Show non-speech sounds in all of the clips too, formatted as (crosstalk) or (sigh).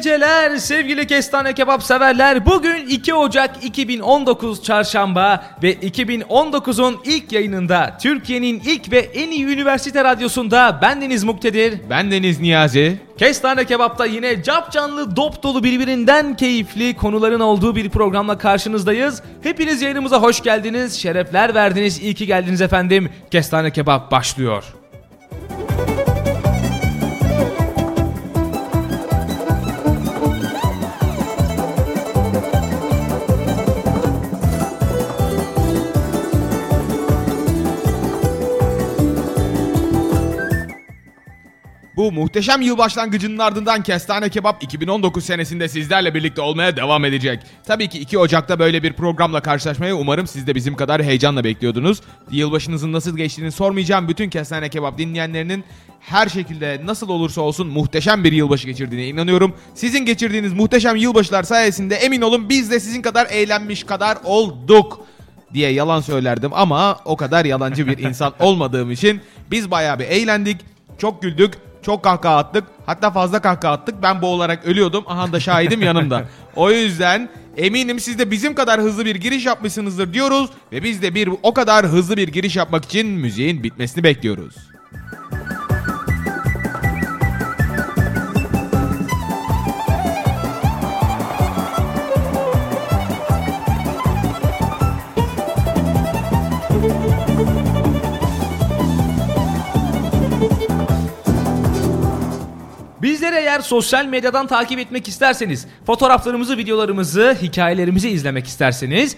Geceler sevgili kestane kebap severler. Bugün 2 Ocak 2019 Çarşamba ve 2019'un ilk yayınında Türkiye'nin ilk ve en iyi üniversite radyosunda bendeniz Muktedir. Ben Deniz Niyazi. Kestane Kebap'ta yine cap canlı dop dolu birbirinden keyifli konuların olduğu bir programla karşınızdayız. Hepiniz yayınımıza hoş geldiniz, şerefler verdiniz, iyi ki geldiniz efendim. Kestane Kebap başlıyor. Muhteşem yıl başlangıcının ardından Kestane Kebap 2019 senesinde sizlerle birlikte olmaya devam edecek. Tabii ki 2 Ocak'ta böyle bir programla karşılaşmayı umarım siz de bizim kadar heyecanla bekliyordunuz. Yılbaşınızın nasıl geçtiğini sormayacağım bütün Kestane Kebap dinleyenlerinin her şekilde nasıl olursa olsun muhteşem bir yılbaşı geçirdiğine inanıyorum. Sizin geçirdiğiniz muhteşem yılbaşılar sayesinde emin olun biz de sizin kadar eğlenmiş kadar olduk diye yalan söylerdim ama o kadar yalancı bir insan (laughs) olmadığım için biz bayağı bir eğlendik, çok güldük, çok kahkaha attık. Hatta fazla kahkaha attık. Ben boğularak ölüyordum. Aha da şahidim yanımda. O yüzden eminim siz de bizim kadar hızlı bir giriş yapmışsınızdır diyoruz. Ve biz de bir o kadar hızlı bir giriş yapmak için müziğin bitmesini bekliyoruz. Bizleri eğer sosyal medyadan takip etmek isterseniz, fotoğraflarımızı, videolarımızı, hikayelerimizi izlemek isterseniz,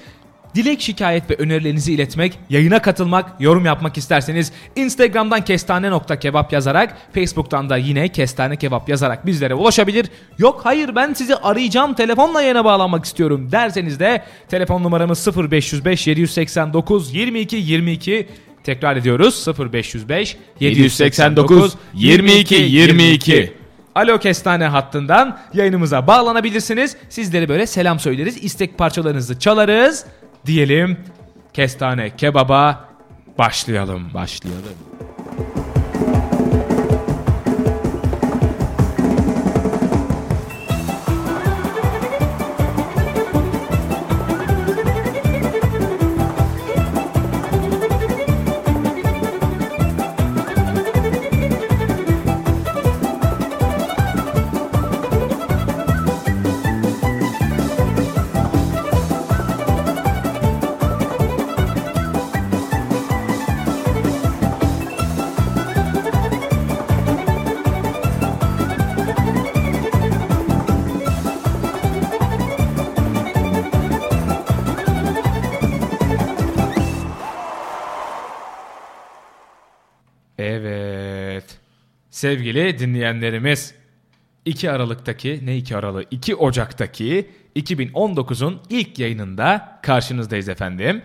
dilek, şikayet ve önerilerinizi iletmek, yayına katılmak, yorum yapmak isterseniz Instagram'dan kestane.kebap yazarak, Facebook'tan da yine kestane kebap yazarak bizlere ulaşabilir. Yok hayır ben sizi arayacağım, telefonla yayına bağlanmak istiyorum derseniz de telefon numaramız 0505 789 22 22 Tekrar ediyoruz 0505 789 22 22 Alo Kestane hattından yayınımıza bağlanabilirsiniz. Sizlere böyle selam söyleriz, istek parçalarınızı çalarız. Diyelim Kestane Kebaba başlayalım. Başlayalım. Sevgili dinleyenlerimiz 2 Aralık'taki ne 2 Aralık 2 Ocak'taki 2019'un ilk yayınında karşınızdayız efendim.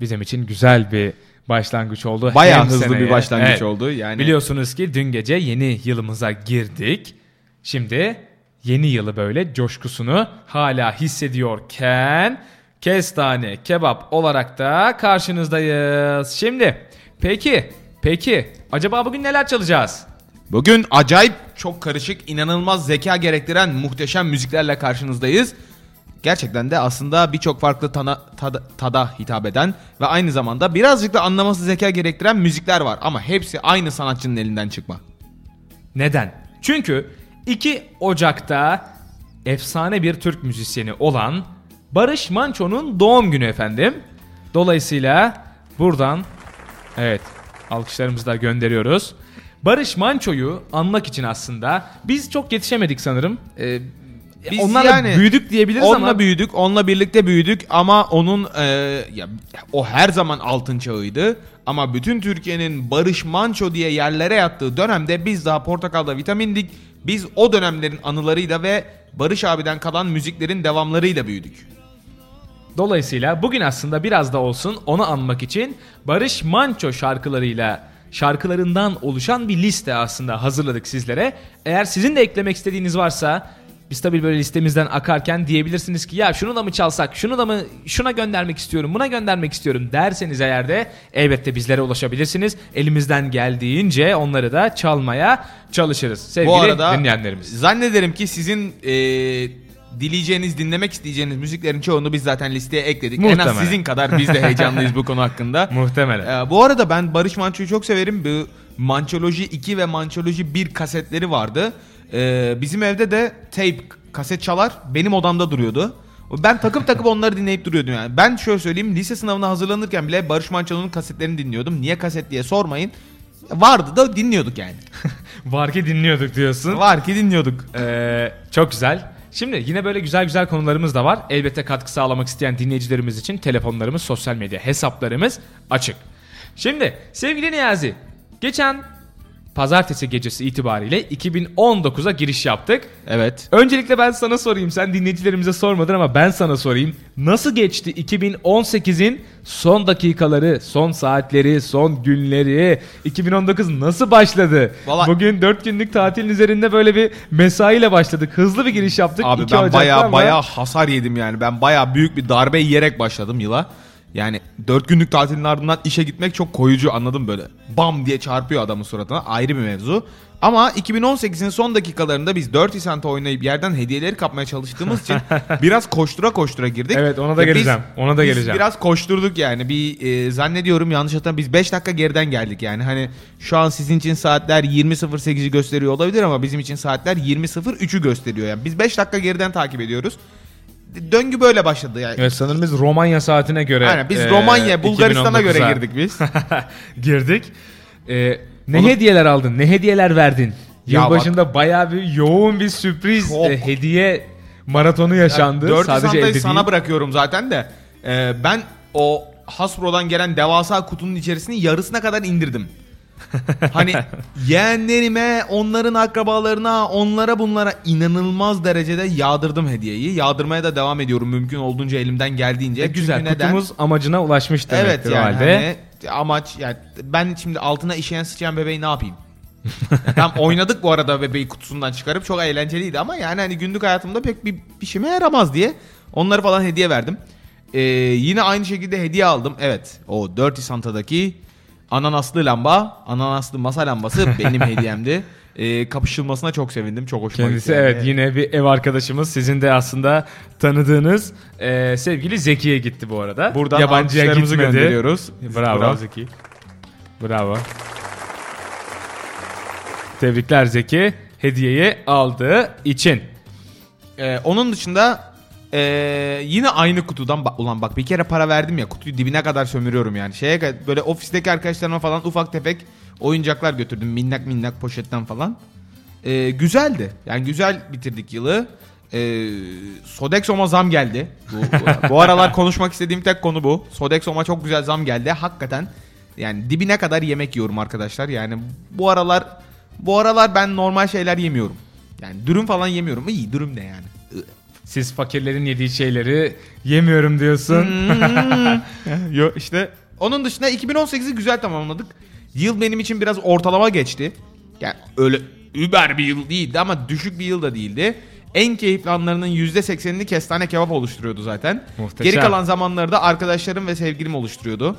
Bizim için güzel bir başlangıç oldu. Bayağı Hem hızlı seneye- bir başlangıç Evet. oldu. Yani Biliyorsunuz ki dün gece yeni yılımıza girdik. Şimdi yeni yılı böyle coşkusunu hala hissediyorken kestane kebap olarak da karşınızdayız. Şimdi peki peki acaba bugün neler çalacağız? Bugün acayip çok karışık, inanılmaz zeka gerektiren muhteşem müziklerle karşınızdayız. Gerçekten de aslında birçok farklı tana, tada, tada hitap eden ve aynı zamanda birazcık da anlaması zeka gerektiren müzikler var. Ama hepsi aynı sanatçının elinden çıkma. Neden? Çünkü 2 Ocak'ta efsane bir Türk müzisyeni olan Barış Manço'nun doğum günü efendim. Dolayısıyla buradan evet alkışlarımızı da gönderiyoruz. Barış Manço'yu anmak için aslında biz çok yetişemedik sanırım. Ee, Biz onlarla yani büyüdük diyebiliriz onunla ama büyüdük, onunla birlikte büyüdük ama onun e, ya o her zaman altın çağıydı. Ama bütün Türkiye'nin Barış Manço diye yerlere yattığı dönemde biz daha portakalda vitamindik. Biz o dönemlerin anılarıyla ve Barış abiden kalan müziklerin devamlarıyla büyüdük. Dolayısıyla bugün aslında biraz da olsun onu anmak için Barış Manço şarkılarıyla şarkılarından oluşan bir liste aslında hazırladık sizlere. Eğer sizin de eklemek istediğiniz varsa Biz tabii böyle listemizden akarken diyebilirsiniz ki ya şunu da mı çalsak, şunu da mı şuna göndermek istiyorum, buna göndermek istiyorum derseniz eğer de elbette bizlere ulaşabilirsiniz. Elimizden geldiğince onları da çalmaya çalışırız sevgili Bu arada dinleyenlerimiz. zannederim ki sizin e, dileyeceğiniz, dinlemek isteyeceğiniz müziklerin çoğunu biz zaten listeye ekledik. En Muhtemelen. az sizin kadar biz de (laughs) heyecanlıyız bu konu hakkında. Muhtemelen. Ee, bu arada ben Barış Manço'yu çok severim. Bu Mançoloji 2 ve Mançoloji 1 kasetleri vardı. Ee, bizim evde de tape kaset çalar benim odamda duruyordu. Ben takıp takıp (laughs) onları dinleyip duruyordum yani. Ben şöyle söyleyeyim lise sınavına hazırlanırken bile Barış Manço'nun kasetlerini dinliyordum. Niye kaset diye sormayın. Vardı da dinliyorduk yani. (laughs) Var ki dinliyorduk diyorsun. Var ki dinliyorduk. Ee, çok güzel. Şimdi yine böyle güzel güzel konularımız da var. Elbette katkı sağlamak isteyen dinleyicilerimiz için telefonlarımız, sosyal medya hesaplarımız açık. Şimdi sevgili Niyazi, geçen pazartesi gecesi itibariyle 2019'a giriş yaptık. Evet. Öncelikle ben sana sorayım. Sen dinleyicilerimize sormadın ama ben sana sorayım. Nasıl geçti 2018'in son dakikaları, son saatleri, son günleri? 2019 nasıl başladı? Vallahi- Bugün 4 günlük tatilin üzerinde böyle bir mesaiyle başladık. Hızlı bir giriş yaptık. Abi 2 ben baya ama- baya hasar yedim yani. Ben baya büyük bir darbe yiyerek başladım yıla. Yani 4 günlük tatilin ardından işe gitmek çok koyucu anladım böyle. Bam diye çarpıyor adamın suratına ayrı bir mevzu. Ama 2018'in son dakikalarında biz 4 isanta oynayıp yerden hediyeleri kapmaya çalıştığımız için (laughs) biraz koştura koştura girdik. Evet, ona da Ve biz- geleceğim, ona da biz geleceğim. biraz koşturduk yani. Bir e, zannediyorum yanlış hatırlamıyorum biz 5 dakika geriden geldik yani. Hani şu an sizin için saatler 20.08'i gösteriyor olabilir ama bizim için saatler 20.03'ü gösteriyor yani. Biz 5 dakika geriden takip ediyoruz. Döngü böyle başladı yani. Evet sanırım biz Romanya saatine göre. Aynen biz e, Romanya, Bulgaristan'a göre 2019'a (laughs) girdik biz. girdik. E, ne Oğlum- hediyeler aldın? Ne hediyeler verdin? Ya Yılbaşında bayağı bir yoğun bir sürpriz Çok. e, hediye maratonu yaşandı. 4 Sadece evde sana değil. bırakıyorum zaten de. Ee, ben o Hasbro'dan gelen devasa kutunun içerisini yarısına kadar indirdim. (laughs) hani yeğenlerime, onların akrabalarına, onlara bunlara inanılmaz derecede yağdırdım hediyeyi. Yağdırmaya da devam ediyorum mümkün olduğunca elimden geldiğince. E, güzel. Çünkü neden? Kutumuz amacına ulaşmış Evet demektir yani o halde. hani amaç yani ben şimdi altına işeyen sıçayan bebeği ne yapayım? Ya Tam oynadık bu arada bebeği kutusundan çıkarıp çok eğlenceliydi ama yani hani günlük hayatımda pek bir işime yaramaz diye onları falan hediye verdim. Ee, yine aynı şekilde hediye aldım. Evet o Dirty Santa'daki ananaslı lamba, ananaslı masa lambası (laughs) benim hediyemdi. Ee, kapışılmasına çok sevindim. Çok hoşuma Kendisi gitti. yani. evet yine bir ev arkadaşımız. Sizin de aslında tanıdığınız e, sevgili Zeki'ye gitti bu arada. Buradan Yabancıya gitmedi. gönderiyoruz. Bravo. Bravo Zeki. Bravo. Tebrikler Zeki. Hediyeyi aldığı için. Ee, onun dışında ee, yine aynı kutudan bak ulan bak bir kere para verdim ya kutuyu dibine kadar sömürüyorum yani. Şeye böyle ofisteki arkadaşlarıma falan ufak tefek oyuncaklar götürdüm minnak minnak poşetten falan. Ee, güzeldi. Yani güzel bitirdik yılı. Ee, Sodexo'ma zam geldi. Bu, bu, bu aralar konuşmak istediğim tek konu bu. Sodexo'ma çok güzel zam geldi. Hakikaten yani dibine kadar yemek yiyorum arkadaşlar. Yani bu aralar bu aralar ben normal şeyler yemiyorum. Yani dürüm falan yemiyorum. İyi dürüm ne yani? Siz fakirlerin yediği şeyleri yemiyorum diyorsun. (laughs) Yo işte onun dışında 2018'i güzel tamamladık. Yıl benim için biraz ortalama geçti. Yani öyle über bir yıl değildi ama düşük bir yıl da değildi. En keyifli anlarının %80'ini kestane kebap oluşturuyordu zaten. Muhteşem. Geri kalan zamanları da arkadaşlarım ve sevgilim oluşturuyordu.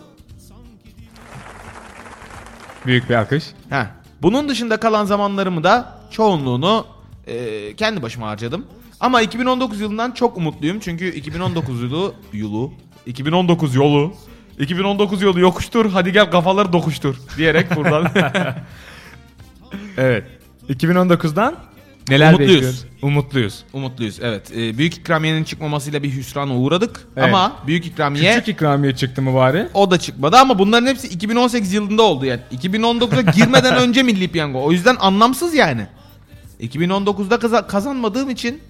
Büyük bir alkış. Heh. Bunun dışında kalan zamanlarımı da çoğunluğunu e, kendi başıma harcadım. Ama 2019 yılından çok umutluyum. Çünkü 2019 yılı yolu 2019 yolu 2019 yolu yokuştur. Hadi gel kafaları dokuştur diyerek buradan (laughs) Evet. 2019'dan neler Umutluyuz. bekliyoruz? Umutluyuz. umutluyuz. Evet. E, büyük ikramiyenin çıkmamasıyla bir hüsrana uğradık. Evet. Ama büyük ikramiye Küçük ikramiye çıktı mı bari? o da çıkmadı ama bunların hepsi 2018 yılında oldu yani. 2019'a girmeden (laughs) önce Milli Piyango. O yüzden anlamsız yani. 2019'da kaza- kazanmadığım için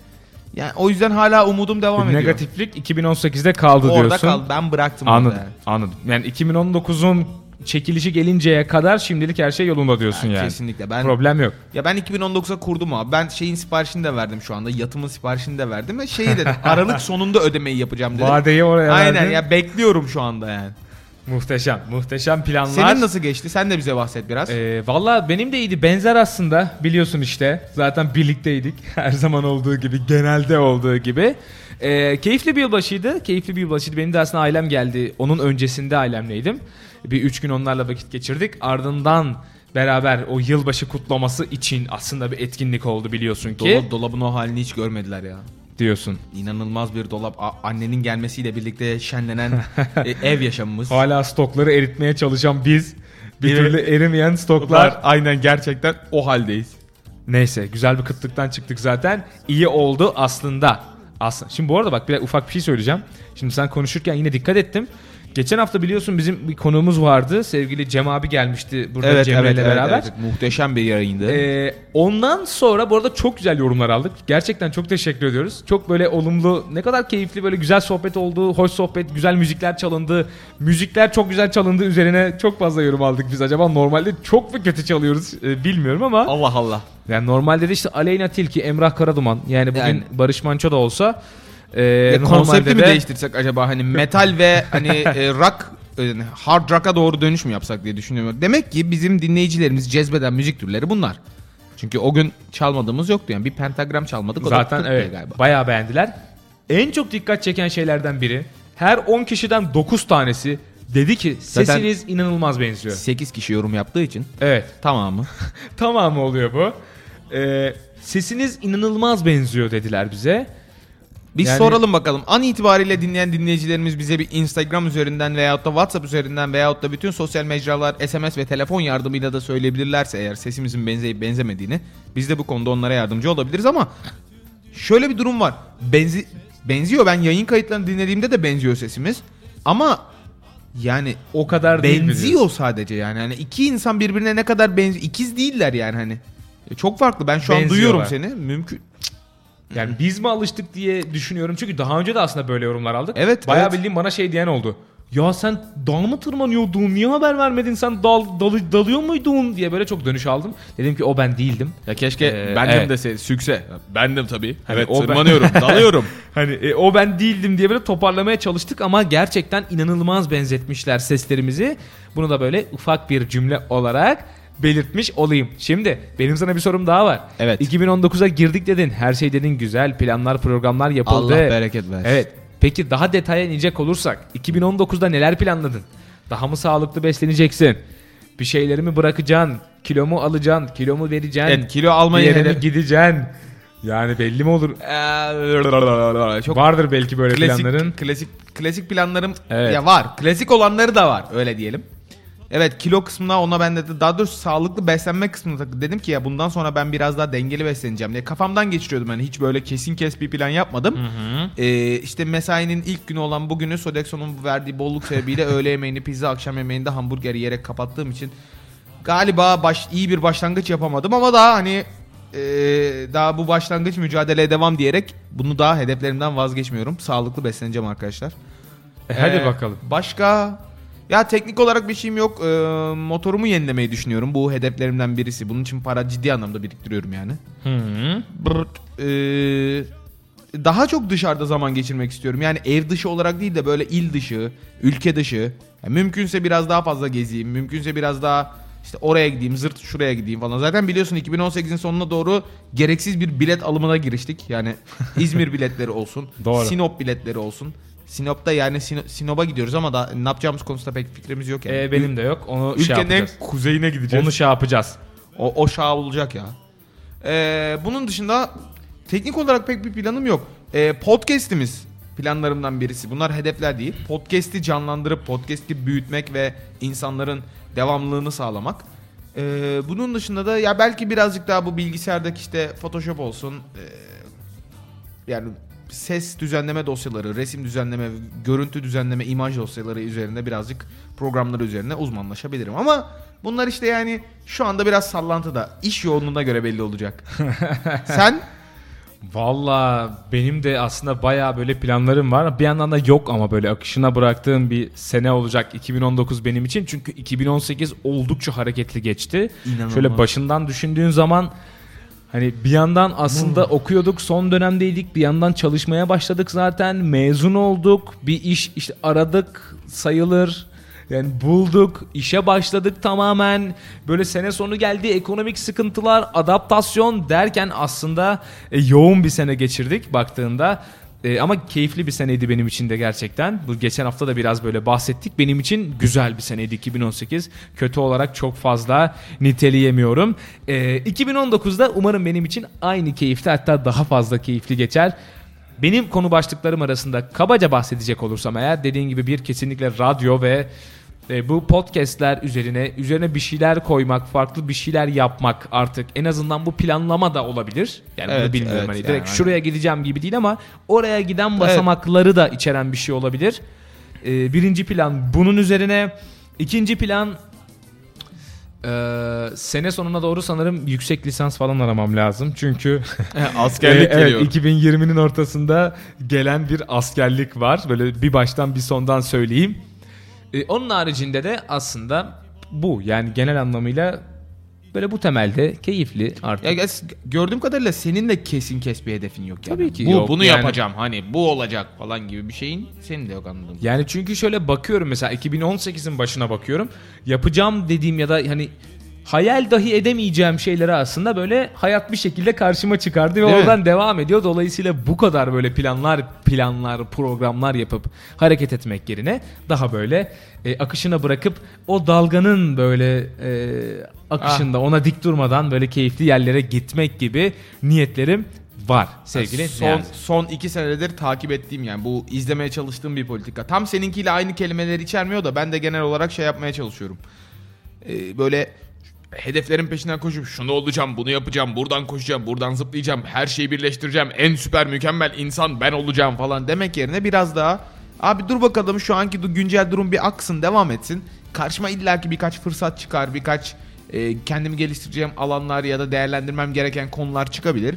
yani o yüzden hala umudum devam ediyor. Negatiflik 2018'de kaldı Orada diyorsun. kaldı. Ben bıraktım Anladım. orada yani. Anladım. Yani 2019'un çekilişi gelinceye kadar şimdilik her şey yolunda diyorsun Yani yani. Kesinlikle. Ben Problem yok. ya ben 2019'a kurdum abi. Ben şeyin siparişini de verdim şu anda. Yatımın siparişini de verdim ve şeyi dedim. (laughs) Aralık sonunda ödemeyi yapacağım dedim. Vadeyi oraya Aynen verdin. ya bekliyorum şu anda yani. Muhteşem. Muhteşem planlar. Senin nasıl geçti? Sen de bize bahset biraz. Ee, Valla benim de iyiydi. Benzer aslında. Biliyorsun işte. Zaten birlikteydik. (laughs) Her zaman olduğu gibi. Genelde olduğu gibi. Ee, keyifli bir yılbaşıydı. Keyifli bir yılbaşıydı. Benim de aslında ailem geldi. Onun öncesinde ailemleydim. Bir üç gün onlarla vakit geçirdik. Ardından beraber o yılbaşı kutlaması için aslında bir etkinlik oldu biliyorsun ki. Dolap, dolabın o halini hiç görmediler ya. Diyorsun. İnanılmaz bir dolap. A- annenin gelmesiyle birlikte şenlenen (laughs) e, ev yaşamımız. Hala stokları eritmeye çalışan biz. Bir Evet. türlü (laughs) erimeyen stoklar. aynen gerçekten o haldeyiz. Neyse güzel bir kıtlıktan çıktık zaten. İyi oldu aslında. Aslında. Şimdi bu arada bak bir ufak bir şey söyleyeceğim. Şimdi sen konuşurken yine dikkat ettim. Geçen hafta biliyorsun bizim bir konuğumuz vardı. Sevgili Cem abi gelmişti burada Evet, Cemre'yle evet, evet, beraber. evet. Muhteşem bir yayındı. Ee, ondan sonra bu arada çok güzel yorumlar aldık. Gerçekten çok teşekkür ediyoruz. Çok böyle olumlu, ne kadar keyifli böyle güzel sohbet oldu, hoş sohbet, güzel müzikler çalındı. Müzikler çok güzel çalındı üzerine çok fazla yorum aldık biz. Acaba normalde çok mu kötü çalıyoruz e, bilmiyorum ama. Allah Allah. Yani normalde de işte Aleyna Tilki, Emrah Karaduman yani bugün Yani- Barış Manço da olsa e, Ya konsepti mi de- değiştirsek acaba hani metal ve hani (laughs) e, rock e, hard rock'a doğru dönüş mü yapsak diye düşünüyorum. Demek ki bizim dinleyicilerimiz cezbeden müzik türleri bunlar. Çünkü o gün çalmadığımız yoktu yani bir pentagram çalmadık o Zaten da evet galiba. bayağı beğendiler. En çok dikkat çeken şeylerden biri her 10 kişiden 9 tanesi dedi ki Zaten- sesiniz inanılmaz benziyor. 8 kişi yorum yaptığı için Evet tamamı. (laughs) tamamı oluyor bu. Ee, sesiniz inanılmaz benziyor dediler bize. Biz Yani- soralım bakalım. An itibariyle dinleyen dinleyicilerimiz bize bir Instagram üzerinden veyahut da WhatsApp üzerinden veyahut da bütün sosyal mecralar SMS ve telefon yardımıyla da söyleyebilirlerse eğer sesimizin benzeyip benzemediğini biz de bu konuda onlara yardımcı olabiliriz ama şöyle bir durum var. Benzi benziyor. Ben yayın kayıtlarını dinlediğimde de benziyor sesimiz. Ama yani O kadar değil benziyor diyorsun? sadece yani. Hani iki insan birbirine ne kadar benziyor. İkiz değiller yani hani. E, Çok farklı. Ben şu an duyuyorum seni. Mümkün. Yani biz mi alıştık diye düşünüyorum. Çünkü daha önce de aslında böyle yorumlar aldık. Evet, Bayağı evet. bildiğim bana şey diyen oldu. Ya sen dağ mı tırmanıyordun? Niye haber vermedin? Sen dal, dalı- dalıyor muydun? diye böyle çok dönüş aldım. Dedim ki o ben değildim. Ya keşke Ee, bendim evet. dese sükse. Bendim tabii. Hani evet o ben- tırmanıyorum, (laughs) dalıyorum. Hani e, o ben değildim diye böyle toparlamaya çalıştık ama gerçekten inanılmaz benzetmişler seslerimizi. Bunu da böyle ufak bir cümle olarak belirtmiş olayım. Şimdi benim sana bir sorum daha var. Evet. 2019'a girdik dedin. Her şey dedin güzel. Planlar, programlar yapıldı. Allah bereket versin. Evet. Peki daha detaya inecek olursak 2019'da neler planladın? Daha mı sağlıklı besleneceksin? Bir şeyleri mi bırakacaksın? Kilo mu alacaksın? Kilo mu vereceksin? Evet, kilo almayı Bir yere mi hedef- gideceksin? Yani belli mi olur? Eee, Çok Vardır belki böyle klasik, planların. klasik klasik planlarım Evet. ya var. Klasik olanları da var öyle diyelim. Evet kilo kısmına ona ben de daha doğrusu sağlıklı beslenme kısmına dedim ki ya bundan sonra ben biraz daha dengeli besleneceğim diye kafamdan geçiriyordum hani hiç böyle kesin kes bir plan yapmadım. Ee, işte mesainin ilk günü olan bugünü Sodexo'nun verdiği bolluk sebebiyle (laughs) öğle yemeğini pizza akşam yemeğinde hamburger yiyerek kapattığım için galiba baş, iyi bir başlangıç yapamadım ama daha hani ee, daha bu başlangıç mücadeleye devam diyerek bunu daha hedeflerimden vazgeçmiyorum. Sağlıklı besleneceğim arkadaşlar. E, hadi Ee, bakalım. Başka ya teknik olarak bir şeyim yok. Ee, motorumu yenilemeyi düşünüyorum. Bu hedeflerimden birisi. Bunun için para ciddi anlamda biriktiriyorum yani. Hı. Brrt. Ee, daha çok dışarıda zaman geçirmek istiyorum. Yani ev dışı olarak değil de böyle il dışı, ülke dışı. Yani mümkünse biraz daha fazla gezeyim. Mümkünse biraz daha işte oraya gideyim, zırt şuraya gideyim falan. Zaten biliyorsun 2018'in sonuna doğru gereksiz bir bilet alımına giriştik. Yani (laughs) İzmir biletleri olsun, Doğru. Sinop biletleri olsun. Sinop'ta yani Sino- Sinop'a gidiyoruz ama da ne yapacağımız konusunda pek fikrimiz yok yani. E, benim de yok. Onu şey Ülkenin en yapacağız. kuzeyine gideceğiz. Onu şey yapacağız. O, o şah olacak ya. Ee, bunun dışında teknik olarak pek bir planım yok. Ee, podcast'imiz planlarımdan birisi. Bunlar hedefler değil. Podcast'i canlandırıp podcast'i büyütmek ve insanların devamlılığını sağlamak. Ee, bunun dışında da ya belki birazcık daha bu bilgisayardaki işte Photoshop olsun. ee, yani ses düzenleme dosyaları, resim düzenleme, görüntü düzenleme, imaj dosyaları üzerinde birazcık programları üzerine uzmanlaşabilirim. Ama bunlar işte yani şu anda biraz sallantıda. İş yoğunluğuna göre belli olacak. (laughs) Sen Valla benim de aslında baya böyle planlarım var. Bir yandan da yok ama böyle akışına bıraktığım bir sene olacak 2019 benim için. Çünkü 2018 oldukça hareketli geçti. İnanılmaz. Şöyle başından düşündüğün zaman hani bir yandan aslında okuyorduk son dönemdeydik. Bir yandan çalışmaya başladık zaten. Mezun olduk. Bir iş işte aradık sayılır. Yani bulduk, işe başladık tamamen. Böyle sene sonu geldi, ekonomik sıkıntılar, adaptasyon derken aslında e, yoğun bir sene geçirdik baktığında. E, ama keyifli bir seneydi benim için de gerçekten. Bu geçen hafta da biraz böyle bahsettik. Benim için güzel bir seneydi 2018. Kötü olarak çok fazla niteleyemiyorum. E, 2019'da umarım benim için aynı keyifli hatta daha fazla keyifli geçer. Benim konu başlıklarım arasında kabaca bahsedecek olursam eğer dediğin gibi bir kesinlikle radyo ve e, bu podcastler üzerine üzerine bir şeyler koymak, farklı bir şeyler yapmak artık en azından bu planlama da olabilir. Yani Evet, bunu bilmiyorum evet, hani yani direkt aynen. şuraya gideceğim gibi değil ama oraya giden basamakları da içeren bir şey olabilir. E, birinci plan bunun üzerine, ikinci plan e, sene sonuna doğru sanırım yüksek lisans falan aramam lazım. Çünkü (laughs) Askerlik ee, (laughs) evet, geliyor. 2020'nin ortasında gelen bir askerlik var. Böyle bir baştan bir sondan söyleyeyim. Ee, onun haricinde de aslında bu yani genel anlamıyla böyle bu temelde keyifli artık. Ya gördüğüm kadarıyla senin de kesin kes bir hedefin yok yani. Tabii ki bu, yok. Bunu Yani- yapacağım hani bu olacak falan gibi bir şeyin senin de yok anladım. Yani çünkü şöyle bakıyorum mesela 2018'in başına bakıyorum. Yapacağım dediğim ya da hani hayal dahi edemeyeceğim şeyleri aslında böyle hayat bir şekilde karşıma çıkardı ve Değil mi? oradan devam ediyor. Dolayısıyla bu kadar böyle planlar, planlar, programlar yapıp hareket etmek yerine daha böyle e, akışına bırakıp o dalganın böyle e, akışında ona dik durmadan böyle keyifli yerlere gitmek gibi niyetlerim var sevgili son, Niyazi. son iki senedir takip ettiğim yani bu izlemeye çalıştığım bir politika. Tam seninkiyle aynı kelimeleri içermiyor da ben de genel olarak şey yapmaya çalışıyorum. Ee, böyle hedeflerin peşinden koşup şunu olacağım, bunu yapacağım, buradan koşacağım, buradan zıplayacağım, her şeyi birleştireceğim, en süper mükemmel insan ben olacağım falan demek yerine biraz daha abi dur bakalım şu anki güncel durum bir aksın, devam etsin. Karşıma illaki birkaç fırsat çıkar, birkaç e, kendimi geliştireceğim alanlar ya da değerlendirmem gereken konular çıkabilir.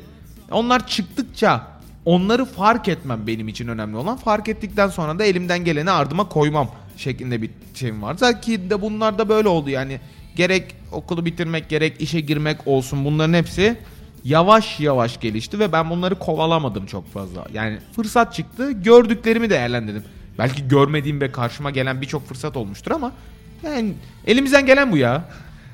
Onlar çıktıkça onları fark etmem benim için önemli olan. Fark ettikten sonra da elimden geleni ardıma koymam şeklinde bir şeyim var. Zaten de bunlar da böyle oldu yani. Gerek okulu bitirmek gerek işe girmek olsun bunların hepsi yavaş yavaş gelişti ve ben bunları kovalamadım çok fazla. Yani fırsat çıktı gördüklerimi değerlendirdim. Belki görmediğim ve karşıma gelen birçok fırsat olmuştur ama yani elimizden gelen bu ya.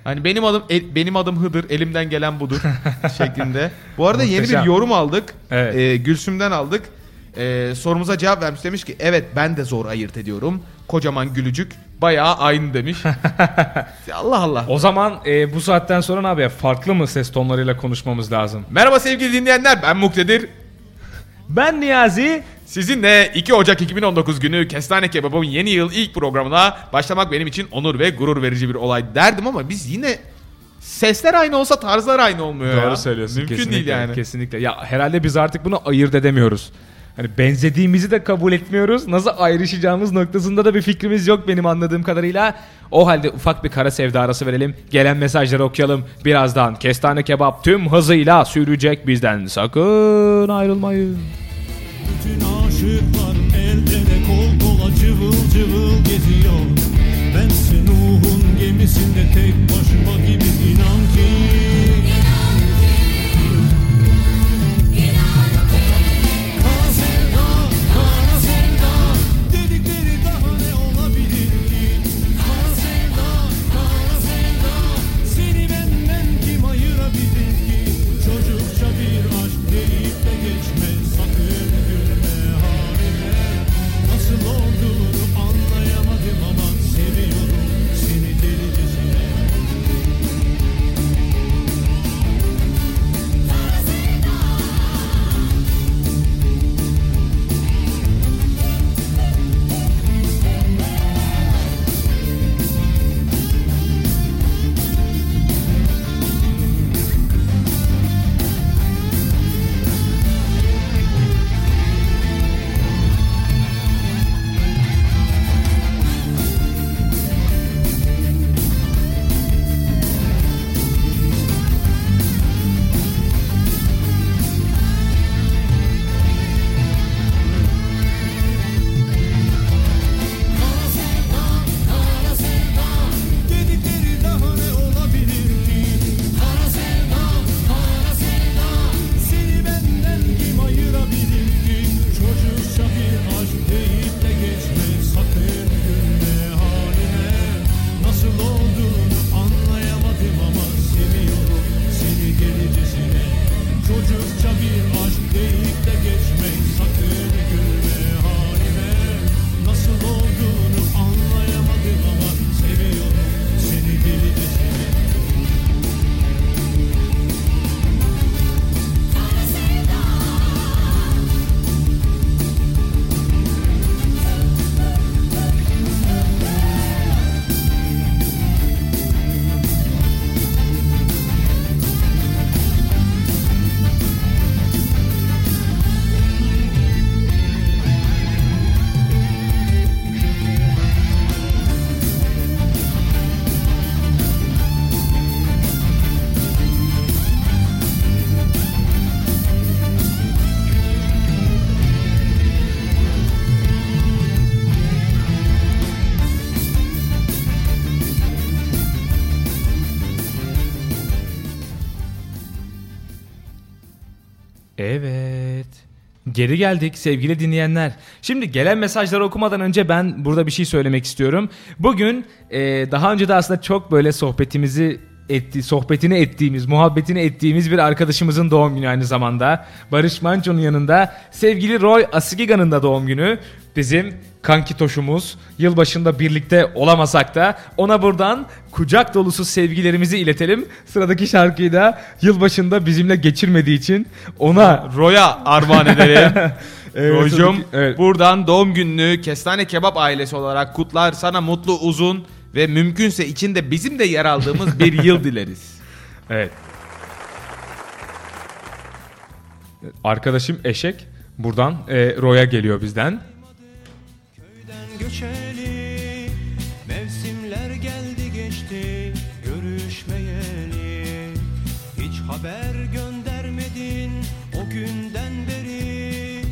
Hani benim adım el- benim adım Hıdır, elimden gelen budur (laughs) şeklinde. Bu arada yeni bir yorum aldık. Evet. Ee, Gülsüm'den aldık. Ee, sorumuza cevap vermiş demiş ki evet ben de zor ayırt ediyorum. Kocaman gülücük bayağı aynı demiş. (laughs) Allah Allah. O zaman e, bu saatten sonra ne yapıyor? Farklı mı ses tonlarıyla konuşmamız lazım? Merhaba sevgili dinleyenler ben Muktedir. Ben Niyazi. Sizinle 2 Ocak 2019 günü Kestane Kebab'ın yeni yıl ilk programına başlamak benim için onur ve gurur verici bir olay derdim ama biz yine sesler aynı olsa tarzlar aynı olmuyor ya. Doğru söylüyorsun. Mümkün kesinlikle, değil yani. Kesinlikle. Ya herhalde biz artık bunu ayırt edemiyoruz. Hani benzediğimizi de kabul etmiyoruz. Nasıl ayrışacağımız noktasında da bir fikrimiz yok benim anladığım kadarıyla. O halde ufak bir kara sevda arası verelim. Gelen mesajları okuyalım. Birazdan Kestane Kebap tüm hızıyla sürecek bizden. Sakın ayrılmayın. Bütün aşıklar el ele kol kola cıvıl cıvıl geziyor Bense Nuh'un gemisinde tek Evet. Geri geldik sevgili dinleyenler. Şimdi gelen mesajları okumadan önce ben burada bir şey söylemek istiyorum. Bugün e, daha önce de aslında çok böyle sohbetimizi etti, sohbetini ettiğimiz, muhabbetini ettiğimiz bir arkadaşımızın doğum günü aynı zamanda. Barış Manço'nun yanında sevgili Roy Asigiga'nın da doğum günü. Bizim kanki toşumuz. Yılbaşında birlikte olamasak da ona buradan kucak dolusu sevgilerimizi iletelim. Sıradaki şarkıyı da yılbaşında bizimle geçirmediği için ona Roya armağan edelim. (laughs) Evet, Rojum evet. buradan doğum gününü Kestane Kebap ailesi olarak kutlar. Sana mutlu uzun ve mümkünse içinde bizim de yer aldığımız bir (laughs) yıl dileriz. Evet. Arkadaşım Eşek buradan e, Roy'a geliyor bizden. Göçeli Mevsimler geldi geçti Görüşmeyeli Hiç haber göndermedin O günden beri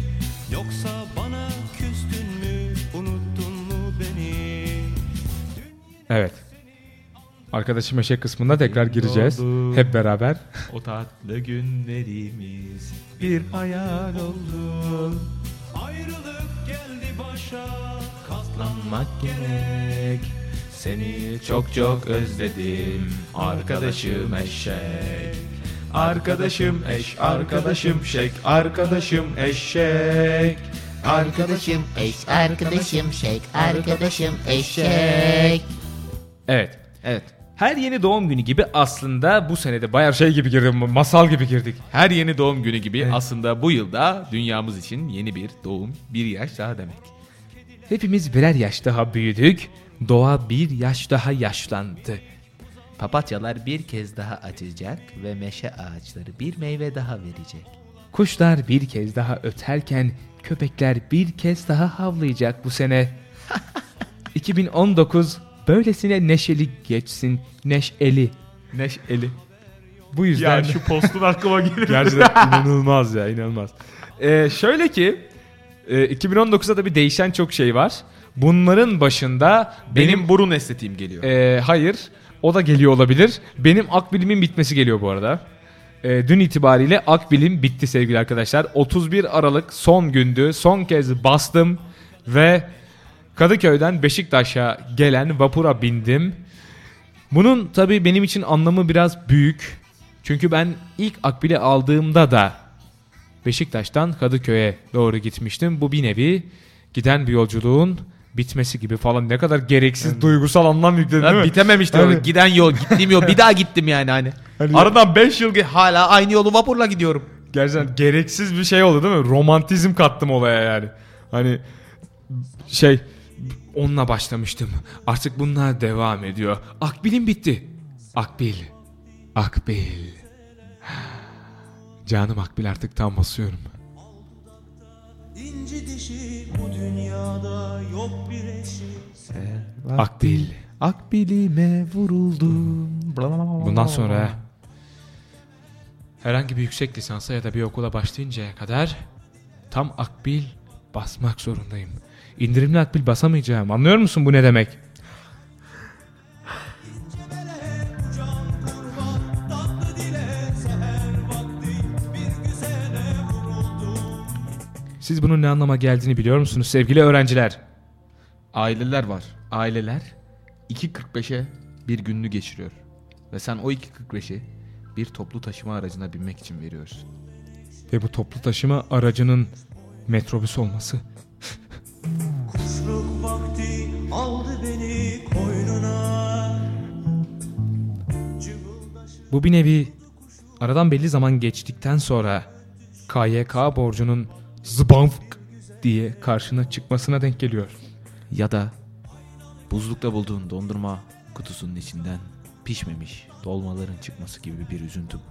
Yoksa bana küstün mü Unuttun mu beni Evet. Arkadaşım Eşek kısmında tekrar gireceğiz. Hep beraber. O tatlı günlerimiz bir hayal oldu. Ayrılık geldi başa Katlanmak gerek. Seni çok çok özledim. Arkadaşım eşek. Arkadaşım eş, arkadaşım şek, arkadaşım eşek. Arkadaşım eş, arkadaşım şek, arkadaşım eşek. Evet. Evet. Her yeni doğum günü gibi aslında bu senede bayağı şey gibi girdik, masal gibi girdik. Her yeni doğum günü gibi aslında bu yılda dünyamız için yeni bir doğum, bir yaş daha demek. Hepimiz birer yaş daha büyüdük. Doğa bir yaş daha yaşlandı. Papatyalar bir kez daha açacak ve meşe ağaçları bir meyve daha verecek. Kuşlar bir kez daha öterken köpekler bir kez daha havlayacak bu sene. (laughs) 2019 böylesine neşeli geçsin, neşeli. Neşeli. Bu yüzden postun aklıma gelir. gerçekten inanılmaz ya, inanılmaz. Ee, şöyle ki e, 2019'da da bir değişen çok şey var. Bunların başında Benim, benim burun estetiğim geliyor. Ee, hayır. O da geliyor olabilir. Benim akbilimin bitmesi geliyor bu arada. Ee, dün itibariyle akbilim bitti sevgili arkadaşlar. 31 Aralık son gündü. Son kez bastım ve Kadıköy'den Beşiktaş'a gelen vapura bindim. Bunun tabii benim için anlamı biraz büyük. Çünkü ben ilk akbili aldığımda da Beşiktaş'tan Kadıköy'e doğru gitmiştim. Bu bir nevi giden bir yolculuğun bitmesi gibi falan ne kadar gereksiz duygusal anlam yükledi değil mi? bitememişti Hani- giden yol, gittiğim yol. Bir daha gittim yani hani. Hani- Aradan 5 yıl hala aynı yolu vapurla gidiyorum. Gerçekten gereksiz bir şey oldu değil mi? Romantizm kattım olaya yani. Hani şey onunla başlamıştım. Artık bunlar devam ediyor. Akbil'im bitti. Akbil. Akbil. Canım Akbil artık tam basıyorum. İnci dişi bu dünyada yok bir eşi Akbil. Akbilime vuruldum. Bundan sonra herhangi bir yüksek lisansa ya da bir okula başlayıncaya kadar tam akbil basmak zorundayım. İndirimli akbil basamayacağım. Anlıyor musun bu ne demek? Siz bunun ne anlama geldiğini biliyor musunuz sevgili öğrenciler? Aileler var. Aileler 2.45'e bir gününü geçiriyor. Ve sen o 2.45'i bir toplu taşıma aracına binmek için veriyorsun. Ve bu toplu taşıma aracının metrobüs olması. Kuşluk vakti aldı beni koynuna Bu bir nevi aradan belli zaman geçtikten sonra KYK borcunun zbanfk diye karşına çıkmasına denk geliyor. Ya da buzlukta bulduğun dondurma kutusunun içinden pişmemiş dolmaların çıkması gibi bir üzüntü bu.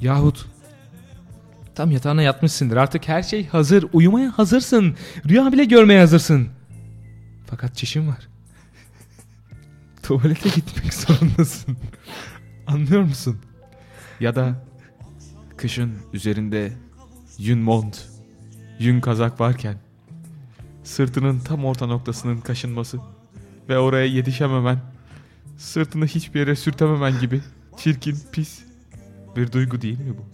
Yahut tam yatağına yatmışsındır artık her şey hazır uyumaya hazırsın rüya bile görmeye hazırsın. Fakat çişin var. Tuvalete gitmek (laughs) zorundasın. Anlıyor musun? Ya da kışın üzerinde yün mont, yün kazak varken Sırtının tam orta noktasının kaşınması ve oraya yetişememen, sırtını hiçbir yere sürtememen gibi çirkin, pis bir duygu değil mi bu?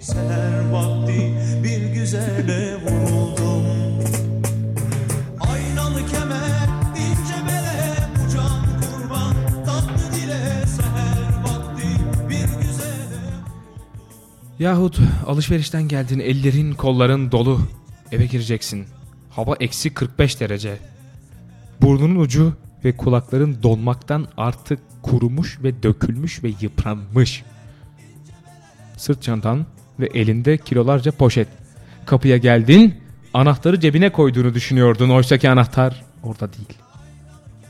Seher vakti bir güzele vuruldum Yahut alışverişten geldin ellerin kolların dolu. Eve gireceksin. Hava eksi 45 derece. Burnunun ucu ve kulakların donmaktan artık kurumuş ve dökülmüş ve yıpranmış. Sırt çantan ve elinde kilolarca poşet. Kapıya geldin, anahtarı cebine koyduğunu düşünüyordun. Oysaki anahtar orada değil.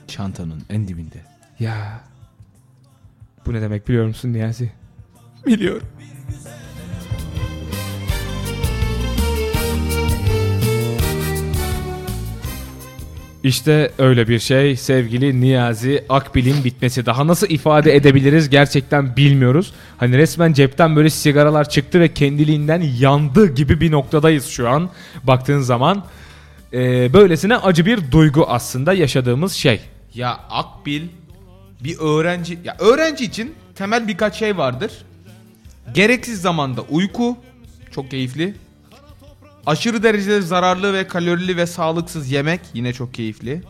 Çantanın en dibinde. Ya. Bu ne demek biliyor musun Niyazi? Biliyorum. İşte öyle bir şey sevgili Niyazi Akbil'in bitmesi. Daha nasıl ifade edebiliriz gerçekten bilmiyoruz. Hani resmen cepten böyle sigaralar çıktı ve kendiliğinden yandı gibi bir noktadayız şu an. Baktığın zaman Ee, böylesine acı bir duygu aslında yaşadığımız şey. Ya Akbil bir öğrenci ya öğrenci için temel birkaç şey vardır. Gereksiz zamanda uyku çok keyifli. Aşırı derecede zararlı ve kalorili ve sağlıksız yemek yine çok keyifli.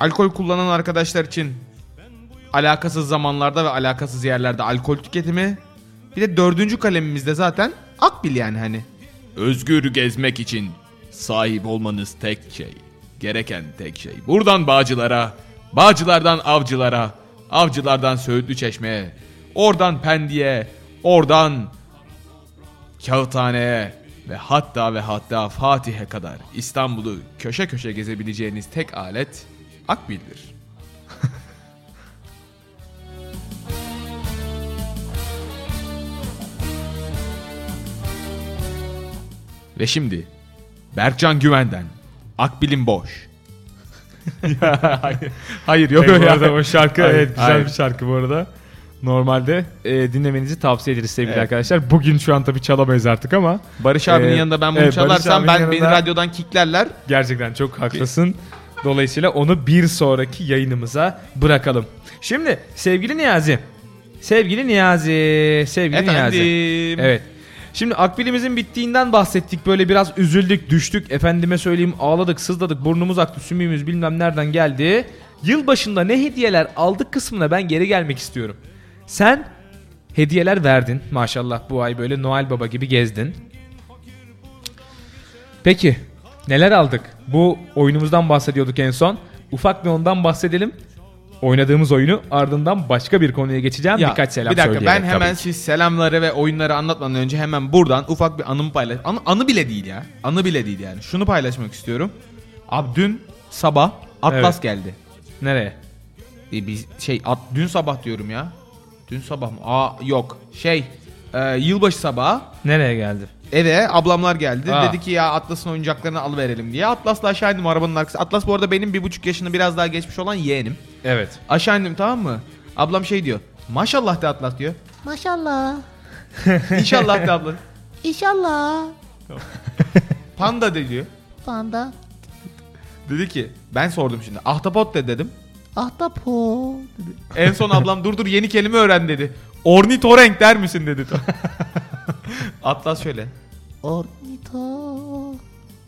Alkol kullanan arkadaşlar için alakasız zamanlarda ve alakasız yerlerde alkol tüketimi. Bir de dördüncü kalemimizde zaten Akbil yani hani. Özgür gezmek için sahip olmanız tek şey. Gereken tek şey. Buradan Bağcılar'a, Bağcılardan Avcılar'a, Avcılardan Söğütlü Çeşme'ye, oradan Pendik'e, oradan Kağıthane'ye ve hatta ve hatta Fatih'e kadar İstanbul'u köşe köşe gezebileceğiniz tek alet Akbil'dir. Ve şimdi Berkcan Güven'den Akbil'in boş. (laughs) (laughs) hayır yok Yok bu ya. arada o şarkı Hayır, evet güzel hayır. bir şarkı bu arada. Normalde e, dinlemenizi tavsiye ederiz sevgili Evet. arkadaşlar. Bugün şu an tabii çalamayız artık ama Barış abinin Ee, yanında ben bunu evet, çalarsam ben beni yanında- radyodan kicklerler. gerçekten çok haklısın. Dolayısıyla onu bir sonraki yayınımıza bırakalım. Şimdi sevgili Niyazi. Sevgili Niyazi. Sevgili Niyazi. Efendim. Evet. Şimdi akbilimizin bittiğinden bahsettik. Böyle biraz üzüldük, düştük. Efendime söyleyeyim ağladık, sızladık. Burnumuz aktı, sümüğümüz bilmem nereden geldi. Yılbaşında ne hediyeler aldık kısmına ben geri gelmek istiyorum. Sen hediyeler verdin. Maşallah bu ay böyle Noel Baba gibi gezdin. Peki neler aldık? Bu oyunumuzdan bahsediyorduk en son. Ufak bir ondan bahsedelim. Oynadığımız oyunu ardından başka bir konuya geçeceğim. Ya, Birkaç selam bir dakika ben hemen siz selamları ve oyunları anlatmadan önce hemen buradan ufak bir anımı paylaş. Anı, anı bile değil ya. Anı bile değil yani. Şunu paylaşmak istiyorum. Abi dün sabah Atlas Evet. geldi. Nereye? E, biz şey at, dün sabah diyorum ya. Dün sabah mı? Aa yok. Şey e, yılbaşı sabahı Nereye geldi? eve ablamlar geldi. Aa. Dedi ki ya Atlas'ın oyuncaklarını alıverelim diye. Atlas'la aşağı indim arabanın arkası. Atlas bu arada benim bir buçuk yaşını biraz daha geçmiş olan yeğenim. Evet. Aşağı indim tamam mı? Ablam şey diyor. Maşallah de Atlas diyor. Maşallah. (laughs) İnşallah de abla. İnşallah. Panda de diyor. Panda. Dedi ki ben sordum şimdi. Ahtapot de dedim. Ahtapot. En son ablam dur dur yeni kelime öğren dedi. Ornitorenk der misin dedi. (laughs) Atlas şöyle. Ornito.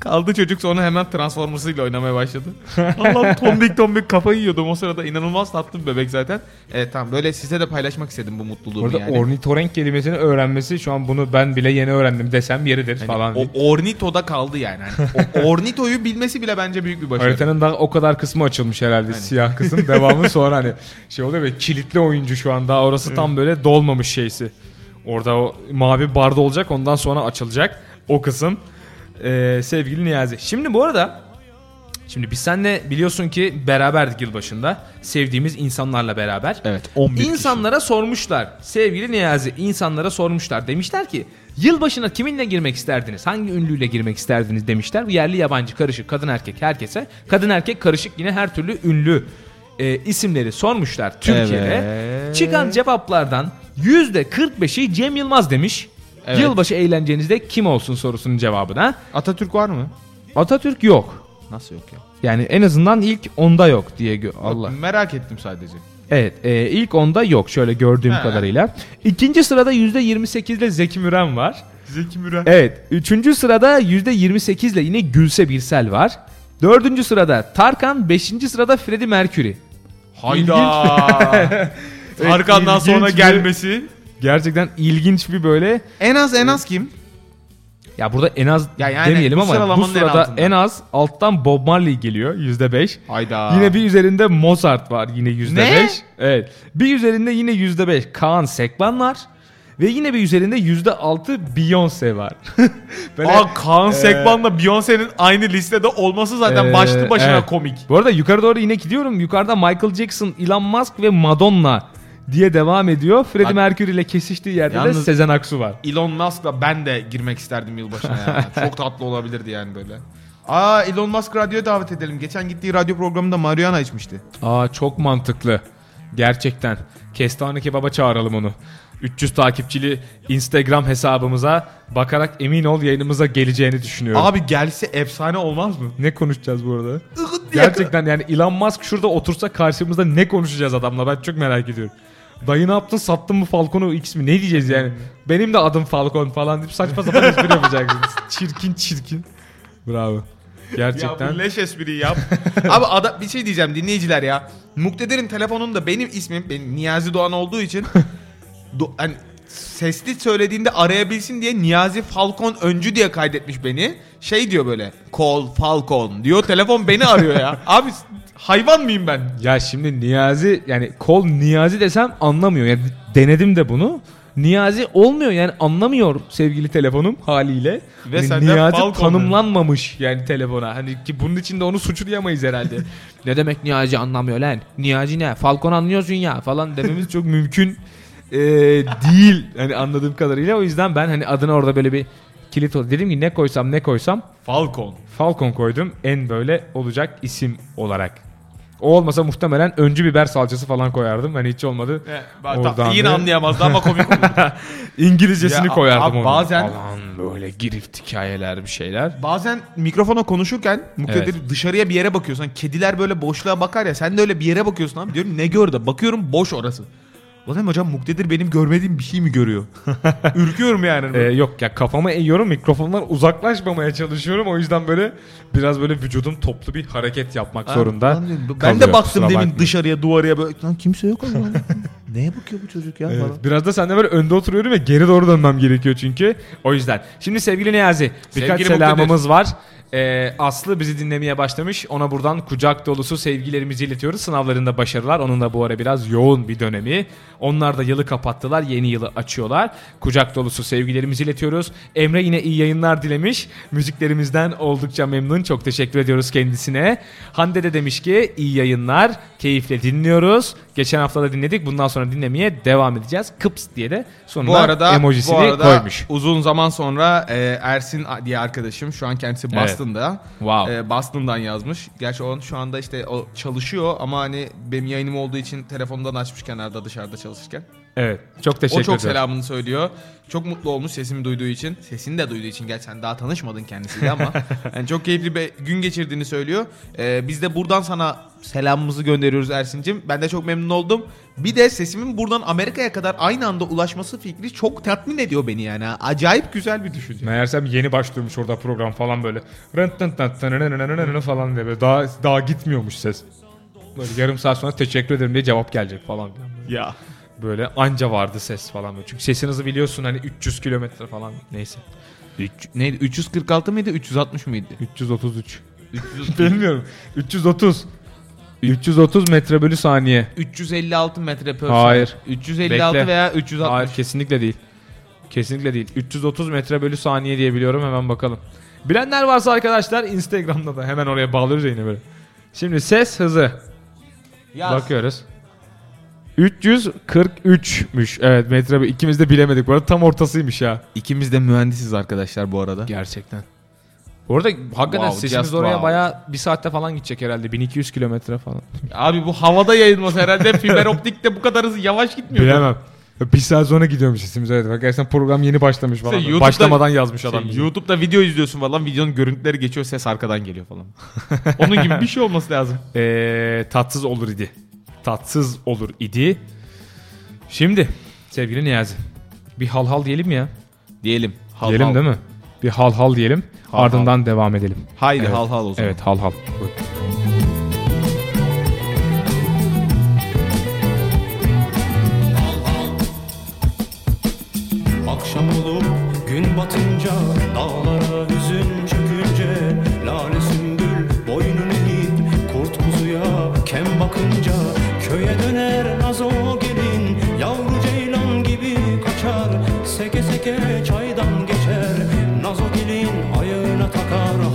Kaldı çocuk sonra hemen Transformers'ıyla oynamaya başladı. Allah'ım tombik tombik kafayı yiyordum o sırada. inanılmaz tatlı bir bebek zaten. Evet tamam böyle size de paylaşmak istedim bu mutluluğumu Burada yani. ornitorenk kelimesini öğrenmesi şu an bunu ben bile yeni öğrendim desem yeridir Hani falan. o ornitoda kaldı yani. Hani o (laughs) ornitoyu bilmesi bile bence büyük bir başarı. Haritanın daha o kadar kısmı açılmış herhalde. Siyah kısım. Devamı sonra hani şey oluyor ve kilitli oyuncu şu an daha orası tam böyle dolmamış şeysi. Orada o mavi barda olacak ondan sonra açılacak o kısım. Ee, sevgili Niyazi. Şimdi bu arada Şimdi biz seninle biliyorsun ki beraberdik yılbaşında. Sevdiğimiz insanlarla beraber. Evet 11 İnsanlara sormuşlar. Sevgili Niyazi insanlara sormuşlar. Demişler ki yılbaşına kiminle girmek isterdiniz? Hangi ünlüyle girmek isterdiniz demişler. Yerli yabancı karışık kadın erkek herkese. Kadın erkek karışık yine her türlü ünlü e, isimleri sormuşlar Türkiye'de. Evet. Çıkan cevaplardan %45'i Cem Yılmaz demiş. Evet. Yılbaşı eğlencenizde kim olsun sorusunun cevabına. Atatürk var mı? Atatürk yok. Nasıl yok ya? Yani en azından ilk onda yok diye gö- Allah. Merak ettim sadece. Evet e, ilk onda yok şöyle gördüğüm He. kadarıyla. İkinci sırada %28 ile Zeki Müren var. Zeki Müren. Evet. Üçüncü sırada %28 ile yine Gülse Birsel var. Dördüncü sırada Tarkan. Beşinci sırada Freddie Mercury. Hayda. (laughs) Tarkan'dan ilginç sonra bir- gelmesi. Gerçekten ilginç bir böyle. En az en az kim? Ya burada en az Ya yani demeyelim bu ama bu en sırada altında. en az alttan Bob Marley geliyor %5. Hayda. Yine bir üzerinde Mozart var yine %5. Ne? Evet. Bir üzerinde yine %5 Kaan Sekban var. Ve yine bir üzerinde %6 Beyoncé var. (laughs) Böyle, Aa Kaan Ee, Sekban'la Beyoncé'nin aynı listede olması zaten Ee, başlı başına evet. komik. Bu arada yukarı doğru yine gidiyorum. Yukarıda Michael Jackson, Elon Musk ve Madonna diye devam ediyor. Freddie Mercury ile kesiştiği yerde de Yalnız- Sezen Aksu var. Elon Musk'la ben de girmek isterdim yılbaşına ya. (laughs) Çok tatlı olabilirdi yani böyle. Aa Elon Musk radyoya davet edelim. Geçen gittiği radyo programında marihuana içmişti. Aa çok mantıklı. Gerçekten. Kestane kebaba çağıralım onu. 300 takipçili Instagram hesabımıza bakarak emin ol yayınımıza geleceğini düşünüyorum. Abi gelse efsane olmaz mı? ne konuşacağız bu arada? Gerçekten yani Elon Musk şurada otursa karşımızda ne konuşacağız adamla ben çok merak ediyorum. Dayı ne yaptın sattın mı Falcon'u X mi ne diyeceğiz yani. Benim de adım Falcon falan deyip saçma sapan espri yapacaksınız. (laughs) Çirkin çirkin. Bravo. Gerçekten. Ya bu leş espriyi yap. Abi ada, bir şey diyeceğim dinleyiciler ya. Muktedir'in telefonunda benim ismim benim Niyazi Doğan olduğu için (laughs) do, hani sesli söylediğinde arayabilsin diye Niyazi Falcon öncü diye kaydetmiş beni. Şey diyor böyle call Falcon diyor telefon beni arıyor ya. Abi hayvan mıyım ben? Ya şimdi Niyazi yani kol Niyazi desem anlamıyor. Yani denedim de bunu. Niyazi olmuyor yani anlamıyor sevgili telefonum haliyle. Ve Hani Niyazi Falcon tanımlanmamış yani telefona. Hani ki bunun için de onu suçlayamayız herhalde. (laughs) ne demek Niyazi anlamıyor lan? Niyazi ne? Falcon anlıyorsun ya falan dememiz çok mümkün e, değil. Hani anladığım kadarıyla o yüzden ben hani adına orada böyle bir kilit oldu. Dedim ki ne koysam ne koysam Falcon. Falcon koydum en böyle olacak isim olarak. O olmasa muhtemelen öncü biber salçası falan koyardım. Hani hiç olmadı. Oradan yine anlayamazdı ama komik (laughs) oldu. İngilizcesini Ya, koyardım abi onu. bazen- Falan böyle girift hikayeler bir şeyler. Bazen mikrofona konuşurken Muktedir dışarıya bir yere bakıyorsun. Hani Kediler böyle boşluğa bakar ya sen de öyle bir yere bakıyorsun abi. Diyorum ne gördü? Bakıyorum boş orası. Ulan hocam Muktedir benim görmediğim bir şey mi görüyor? (laughs) Ürküyorum yani. Ee, yok ya kafama eğiyorum mikrofondan uzaklaşmamaya çalışıyorum. O yüzden böyle biraz böyle vücudum toplu bir hareket yapmak zorunda. Lan Ben kalıyor, de baktım demin bakmayın. dışarıya duvarıya böyle. Lan kimse yok o zaman. (laughs) Neye bakıyor bu çocuk ya falan. Evet, biraz da sende böyle önde oturuyorum ve geri doğru dönmem gerekiyor çünkü. O yüzden. Şimdi sevgili Niyazi birkaç Sevgili selamımız var. Ee, Aslı bizi dinlemeye başlamış. Ona buradan kucak dolusu sevgilerimizi iletiyoruz. Sınavlarında başarılar. Onun da bu ara biraz yoğun bir dönemi. Onlar da yılı kapattılar. Yeni yılı açıyorlar. Kucak dolusu sevgilerimizi iletiyoruz. Emre yine iyi yayınlar dilemiş. Müziklerimizden oldukça memnun. Çok teşekkür ediyoruz kendisine. Hande de demiş ki iyi yayınlar. Keyifle dinliyoruz. Geçen hafta da dinledik. Bundan sonra dinlemeye devam edeceğiz. Kıps diye de sonunda Bu arada, emojisini bu arada koymuş. uzun zaman sonra e, Ersin diye arkadaşım şu an kendisi Evet. Boston'da. Wow. E, Boston'dan yazmış. Gerçi o şu anda işte o çalışıyor ama hani benim yayınım olduğu için telefondan açmış kenarda dışarıda çalışırken. Evet. Çok teşekkür o çok ederim. selamını söylüyor. Çok mutlu olmuş sesimi duyduğu için. Sesini de duyduğu için. Gerçi sen daha tanışmadın kendisiyle ama (laughs) yani çok keyifli bir gün geçirdiğini söylüyor. Ee, biz de buradan sana selamımızı gönderiyoruz Ersin'cim. Ben de çok memnun oldum. Bir de sesimin buradan Amerika'ya kadar aynı anda ulaşması fikri çok tatmin ediyor beni yani. Acayip güzel bir düşünce. Meğersem yeni başlıyormuş orada program falan böyle. Falan diye böyle. Daha, daha gitmiyormuş ses. Böyle yarım saat sonra teşekkür ederim diye cevap gelecek falan. Ya. Böyle anca vardı ses falan böyle. Çünkü sesin hızı biliyorsun hani 300 kilometre falan neyse. Neydi? 346 mıydı? 360 mıydı? 333. Bilmiyorum. 330. 330 metre bölü saniye. 356 metre per Hayır. saniye. 356 Bekle. veya 360. Hayır kesinlikle değil. Kesinlikle değil. 330 metre bölü saniye diye biliyorum hemen bakalım. Bilenler varsa arkadaşlar Instagram'da da hemen oraya bağlıyoruz yine böyle. Şimdi ses hızı. Yaz. Bakıyoruz. 343'müş. Evet metre ikimiz de bilemedik. Bu arada tam ortasıymış ya. İkimiz de mühendisiz arkadaşlar bu arada. Gerçekten. Bu arada hakikaten Wow, sesimiz just oraya wow. bayağı bir saatte falan gidecek herhalde. 1200 kilometre falan. (laughs) Abi bu havada yayılması herhalde fiber optik de bu kadar hızlı yavaş gitmiyor. Bilemem. Bir saat sonra gidiyormuş sesimiz evet. Bak gerçekten program yeni başlamış falan. YouTube'da- Başlamadan yazmış adam. Şey, bize. YouTube'da video izliyorsun falan videonun görüntüleri geçiyor ses arkadan geliyor falan. Onun gibi bir şey olması lazım. (laughs) Ee, tatsız olur idi. Tatsız olur idi. Şimdi sevgili Niyazi. Bir hal hal diyelim mi ya? Diyelim. Hal diyelim hal. değil mi? Bir hal hal diyelim. Hal ardından devam edelim. Haydi Evet. hal hal o zaman. Evet hal hal. Buyurun. Akşam olup gün batınca Dağlara ayağına takar Hal hal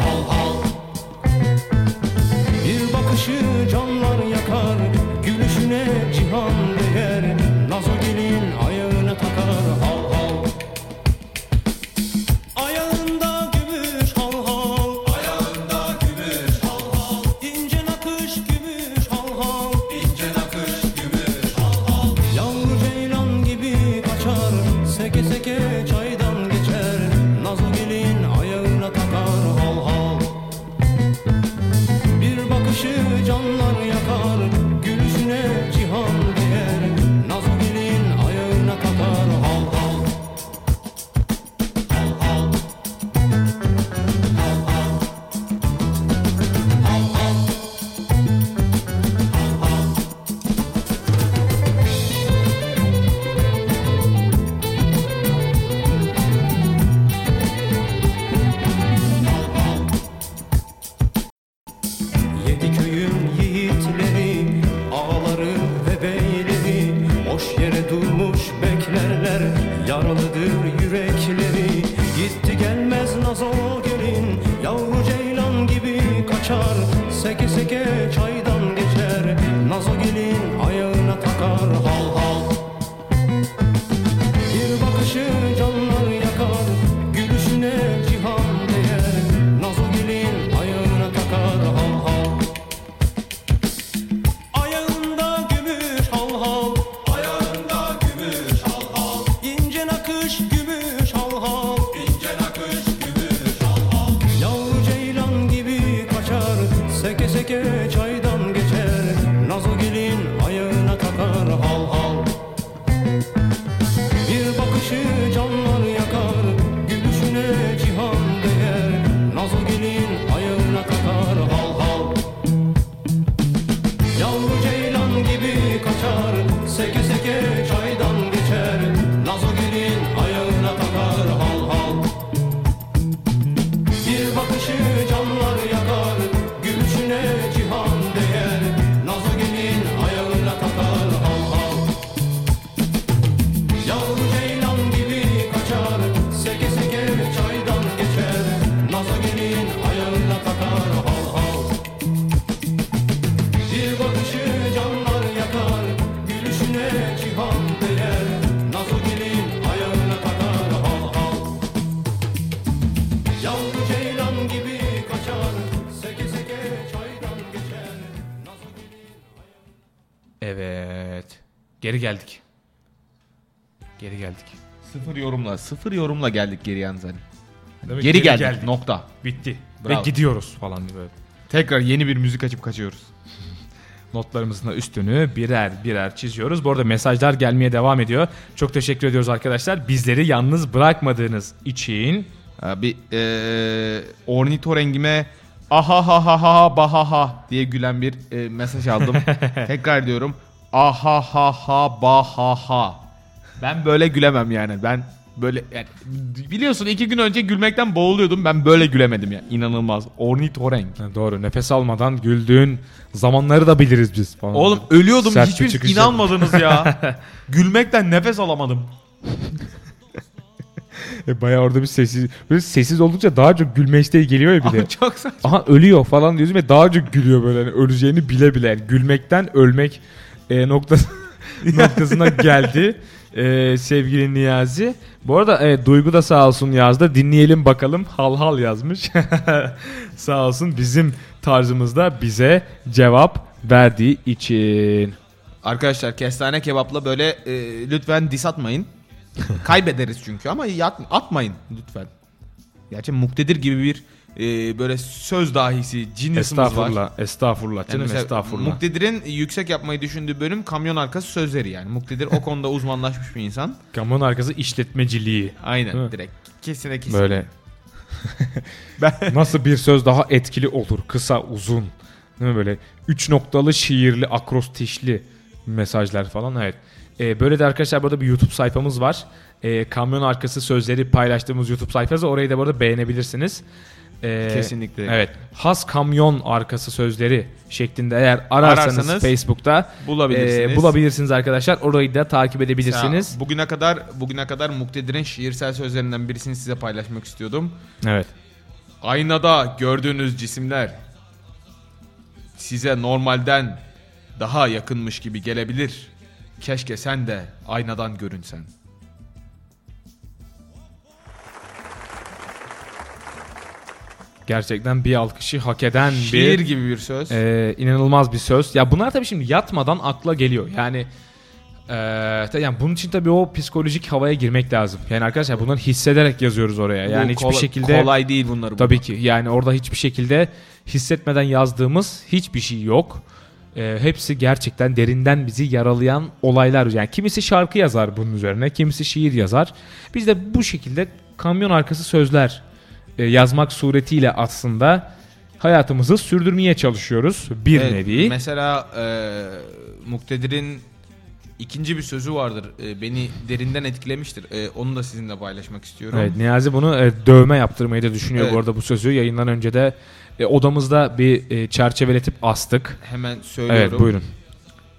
Sıfır yorumla. Sıfır yorumla geldik geri yalnız hani. Demek Geri, geldik. Nokta. Bitti. Bravo. Ve gidiyoruz falan böyle. Tekrar yeni bir müzik açıp kaçıyoruz. (laughs) Notlarımızın üstünü birer birer çiziyoruz. Bu arada mesajlar gelmeye devam ediyor. Çok teşekkür ediyoruz arkadaşlar. Bizleri yalnız bırakmadığınız için. Ha, bir eee ornitorengime aha ha ha ha baha ha diye gülen bir e, mesaj aldım. (laughs) Tekrar diyorum. Aha ha ha baha ha. Ben böyle gülemem yani. Ben böyle yani biliyorsun iki gün önce gülmekten boğuluyordum. Ben böyle gülemedim ya. İnanılmaz. Ornitorenk. Ha, doğru nefes almadan güldüğün zamanları da biliriz biz falan. Oğlum ölüyordum. Sert bir Hiçbir çıkış inanmadınız ya. (laughs) Gülmekten nefes alamadım. (laughs) E, bayağı orada bir sessiz. Böyle sessiz oldukça daha çok gülme isteği geliyor ya bir de. Abi çok saçma. Aha ölüyor falan diyorsun ve daha çok gülüyor böyle. Yani öleceğini bile bile. Yani gülmekten ölmek e, noktası, (laughs) noktasına geldi. E, sevgili Niyazi. Bu arada evet, Duygu da sağ olsun yazdı. Dinleyelim bakalım. Hal hal yazmış. (laughs) sağ olsun bizim tarzımızda bize cevap verdiği için. Arkadaşlar kestane kebapla böyle e, lütfen dis atmayın. (laughs) Kaybederiz çünkü ama yat, atmayın lütfen. Gerçi muktedir gibi bir e, böyle söz dahisi cinnasımız var. Estağfurullah. Estağfurullah Yani canım mesela estağfurullah. Muktedir'in yüksek yapmayı düşündüğü bölüm kamyon arkası sözleri yani. Muktedir o konuda uzmanlaşmış bir insan. (laughs) Kamyon arkası işletmeciliği. Aynen direkt. Kesine kesin. Böyle. (laughs) Nasıl bir söz daha etkili olur? Kısa, uzun. Değil mi böyle? Üç noktalı, şiirli, akrostişli mesajlar falan. Evet. Ee, böyle de arkadaşlar burada bir YouTube sayfamız var. Ee, kamyon arkası sözleri paylaştığımız YouTube sayfası. Orayı da burada beğenebilirsiniz. Ee, Kesinlikle. Evet. Has kamyon arkası sözleri şeklinde eğer ararsanız, Ararsanız Facebook'ta bulabilirsiniz. e, bulabilirsiniz arkadaşlar. Orayı da takip edebilirsiniz. Ya, bugüne kadar bugüne kadar Muktedir'in şiirsel sözlerinden birisini size paylaşmak istiyordum. Evet. Aynada gördüğünüz cisimler size normalden daha yakınmış gibi gelebilir. Keşke sen de aynadan görünsen. Gerçekten bir alkışı hak eden Şiir bir gibi bir söz. Ee, inanılmaz bir söz. Ya bunlar tabii şimdi yatmadan akla geliyor. Yani ta- yani bunun için tabii o psikolojik havaya girmek lazım. Yani arkadaşlar bunları hissederek yazıyoruz oraya. Yani Bu hiçbir kolay- şekilde kolay değil bunları. tabii ki yani orada hiçbir şekilde hissetmeden yazdığımız hiçbir şey yok. Ee, hepsi gerçekten derinden bizi yaralayan olaylar. Yani kimisi şarkı yazar bunun üzerine, kimisi şiir yazar. Biz de bu şekilde kamyon arkası sözler e, yazmak suretiyle aslında hayatımızı sürdürmeye çalışıyoruz bir Evet, nevi. Mesela e, Muktedir'in ikinci bir sözü vardır. E, beni derinden etkilemiştir. E, onu da sizinle paylaşmak istiyorum. Evet Niyazi bunu e, dövme yaptırmayı da düşünüyor Evet. bu arada bu sözü. Yayından önce de e, odamızda bir e, çerçeveletip astık. Hemen söylüyorum. Evet buyurun.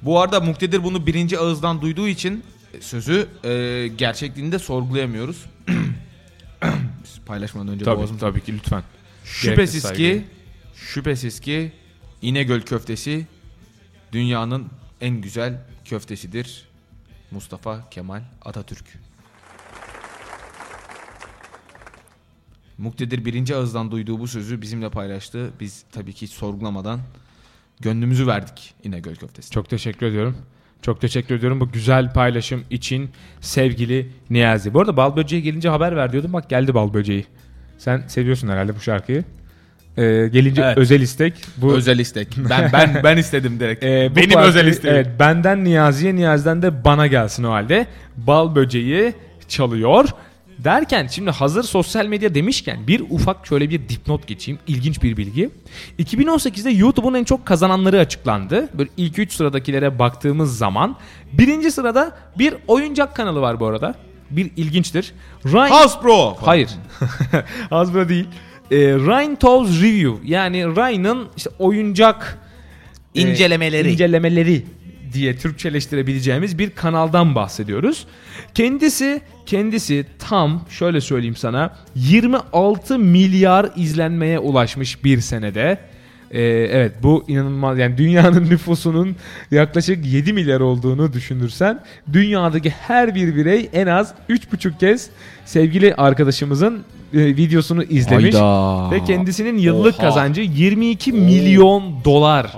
Bu arada Muktedir bunu birinci ağızdan duyduğu için e, sözü e, gerçekliğini de sorgulayamıyoruz. (clears throat) Paylaşmadan önce Tabii, boğazım- tabii ki lütfen. Şüphesiz Gerekli ki şüphesiz ki İnegöl köftesi dünyanın en güzel köftesidir. Mustafa Kemal Atatürk. Muktedir birinci ağızdan duyduğu bu sözü bizimle paylaştı. Biz tabii ki sorgulamadan gönlümüzü verdik İnegöl köftesine. Çok teşekkür ediyorum. Çok teşekkür ediyorum bu güzel paylaşım için sevgili Niyazi. Bu arada Bal Böceği gelince haber ver diyordum. Bak geldi Bal Böceği. Sen seviyorsun herhalde bu şarkıyı. Ee, gelince Evet. özel istek. Bu özel istek. Ben ben (laughs) ben istedim direkt. Ee, Benim parti- özel isteğim. Evet, benden Niyazi'ye, Niyazi'den de bana gelsin o halde. Bal böceği çalıyor. Derken şimdi hazır sosyal medya demişken bir ufak şöyle bir dipnot geçeyim. İlginç bir bilgi. 2018'de YouTube'un en çok kazananları açıklandı. Böyle ilk 3 sıradakilere baktığımız zaman birinci sırada bir oyuncak kanalı var bu arada. Bir ilginçtir. Ryan Hasbro. Hayır. (laughs) Hasbro değil. Ee, Ryan Toys Review yani Ryan'ın işte oyuncak e, İncelemeleri. Diye Türkçeleştirebileceğimiz bir kanaldan bahsediyoruz. Kendisi kendisi tam şöyle söyleyeyim sana 26 milyar izlenmeye ulaşmış bir senede. Ee, evet bu inanılmaz yani dünyanın (laughs) nüfusunun yaklaşık 7 milyar olduğunu düşünürsen dünyadaki her bir birey en az 3,5 kez sevgili arkadaşımızın e, videosunu izlemiş Hayda. ve kendisinin yıllık Oha. kazancı 22 milyon dolar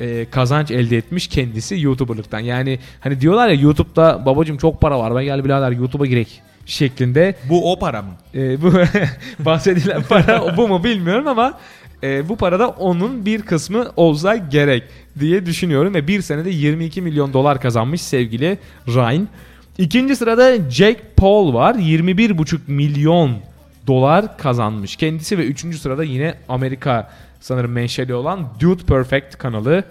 e, kazanç elde etmiş kendisi YouTuber'lıktan. Yani hani diyorlar ya YouTube'da babacım çok para var ben gel birader YouTube'a girek şeklinde. Bu o para mı? E, bu (laughs) bahsedilen para (laughs) bu mu bilmiyorum ama e, bu parada onun bir kısmı olsa gerek diye düşünüyorum ve bir senede 22 milyon dolar kazanmış sevgili Ryan. İkinci sırada Jack Paul var 21,5 milyon dolar kazanmış. Kendisi ve üçüncü sırada yine Amerika sanırım menşeli olan Dude Perfect kanalı.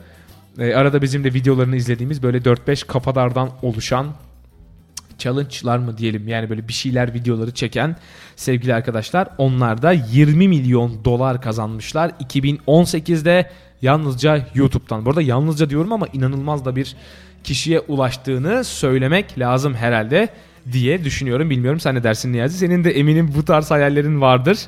E, arada bizim de videolarını izlediğimiz böyle 4-5 kafadardan oluşan challenge'lar mı diyelim yani böyle bir şeyler videoları çeken sevgili arkadaşlar onlar da 20 milyon dolar kazanmışlar 2018'de yalnızca YouTube'dan. Bu arada yalnızca diyorum ama inanılmaz da bir kişiye ulaştığını söylemek lazım herhalde diye düşünüyorum. Bilmiyorum sen ne dersin Niyazi? Senin de eminim bu tarz hayallerin vardır.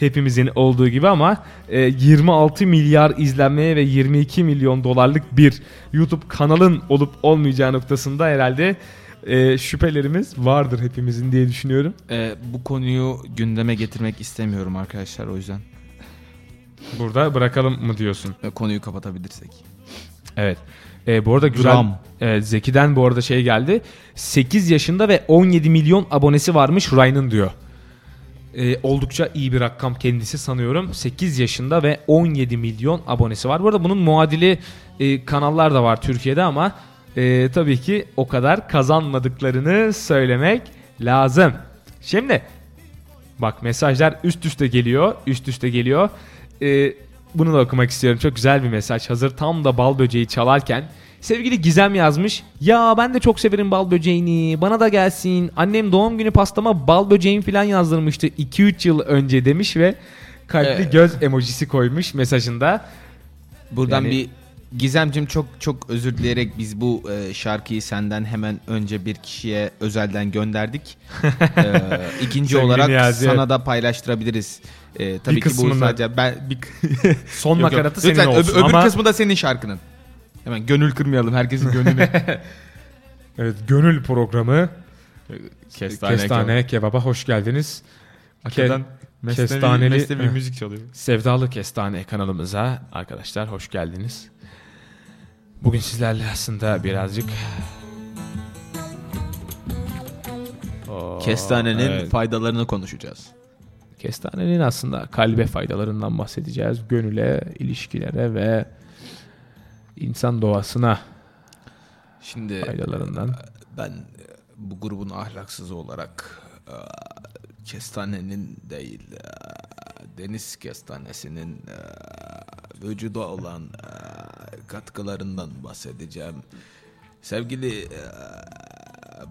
Hepimizin olduğu gibi ama e, 26 milyar izlenmeye ve 22 milyon dolarlık bir YouTube kanalın olup olmayacağı noktasında herhalde e, şüphelerimiz vardır hepimizin diye düşünüyorum. Ee, bu konuyu gündeme getirmek istemiyorum arkadaşlar o yüzden. Burada bırakalım mı diyorsun? Ve konuyu kapatabilirsek. Evet. Ee, bu arada güzel. Gram. Evet, Zeki'den bu arada şey geldi. 8 yaşında ve 17 milyon abonesi varmış Ryan'ın diyor. Ee, oldukça iyi bir rakam kendisi sanıyorum. 8 yaşında ve 17 milyon abonesi var. Bu arada bunun muadili e, kanallar da var Türkiye'de ama e, tabii ki o kadar kazanmadıklarını söylemek lazım. Şimdi bak mesajlar üst üste geliyor. Üst üste geliyor. Ee, bunu da okumak istiyorum. Çok güzel bir mesaj. Hazır tam da bal böceği çalarken sevgili Gizem yazmış. Ya ben de çok severim bal böceğini. Bana da gelsin. Annem doğum günü pastama bal böceğim falan yazdırmıştı 2-3 yıl önce demiş ve kalpli Evet. göz emojisi koymuş mesajında. Buradan Yani- bir Gizemcim çok çok özür dileyerek biz bu e, şarkıyı senden hemen önce bir kişiye özelden gönderdik. (laughs) e, ikinci olarak Niyazi, sana da paylaştırabiliriz. E, tabii Bir ki bu sadece ben bir Son (laughs) Yok, yok. nakaratı senin Lütfen, öb- olsun öbür ama kısmı da senin şarkının. Hemen gönül kırmayalım herkesin gönlünü. (laughs) evet, gönül programı Kestane, Kestane Kebap'a hoş geldiniz. Arkadan Ke- kestaneli müzik çalıyor. Sevdalı Kestane kanalımıza arkadaşlar hoş geldiniz. Bugün sizlerle aslında birazcık Oo, Kestanenin evet. faydalarını konuşacağız. kestanenin aslında kalbe faydalarından bahsedeceğiz. Gönüle, ilişkilere ve insan doğasına Şimdi faydalarından. ben e, bu grubun ahlaksızı olarak e, kestanenin değil e, deniz kestanesinin e, vücuda olan e, katkılarından bahsedeceğim. Sevgili e,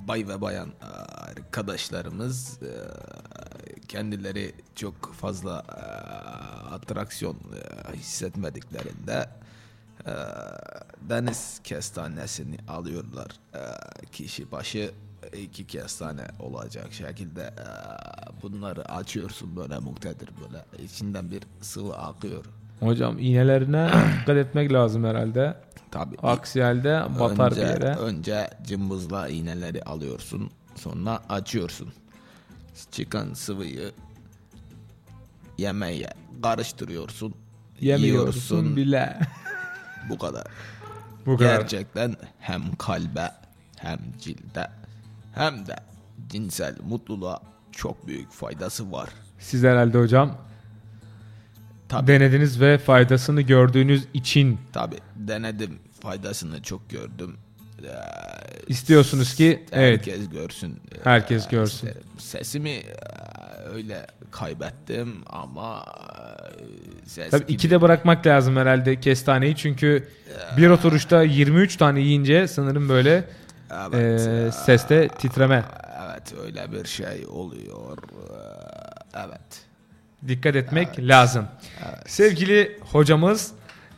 bay ve bayan e, arkadaşlarımız e, kendileri çok fazla e, atraksiyon e, hissetmediklerinde e, deniz kestanesini alıyorlar. E, kişi başı iki kestane olacak şekilde e, bunları açıyorsun böyle muktedir böyle içinden bir sıvı akıyor. Hocam iğnelerine (clears throat) dikkat etmek lazım herhalde. Tabii. Aksi halde batar önce, bir yere. Önce cımbızla iğneleri alıyorsun. Sonra açıyorsun. Çıkan sıvıyı yemeğe karıştırıyorsun. Yemiyorsun yiyorsun. bile. (laughs) Bu kadar. Bu kadar. Gerçekten hem kalbe hem cilde hem de cinsel mutluluğa çok büyük faydası var. Siz herhalde hocam Tabii denediniz ve faydasını gördüğünüz için tabii denedim faydasını çok gördüm. Ee, İstiyorsunuz ki, evet. herkes görsün. Herkes Ee, görsün. Sesimi e, öyle kaybettim ama e, Tabii gibi- ikide bırakmak lazım herhalde kestaneyi çünkü bir oturuşta 23 tane yiyince sanırım böyle Evet, e, seste titreme. Evet öyle bir şey oluyor. Evet. Dikkat etmek lazım. Sevgili hocamız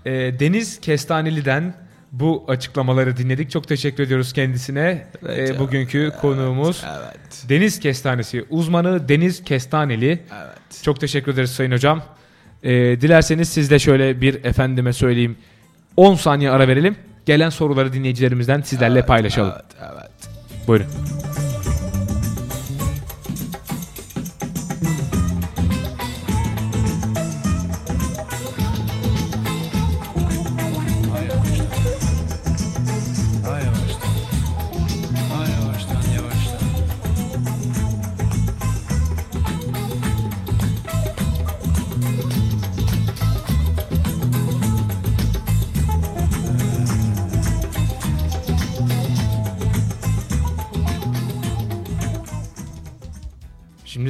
eee, Deniz Kestaneli'den bu açıklamaları dinledik. Çok teşekkür ediyoruz kendisine. Evet, ya. bugünkü konuğumuz Evet. Deniz Kestanesi uzmanı Deniz Kestaneli. Evet. Çok teşekkür ederiz Sayın Hocam. Ee, dilerseniz siz de şöyle bir efendime söyleyeyim 10 saniye ara verelim. Gelen soruları dinleyicilerimizden sizlerle paylaşalım. Evet, evet. Buyurun.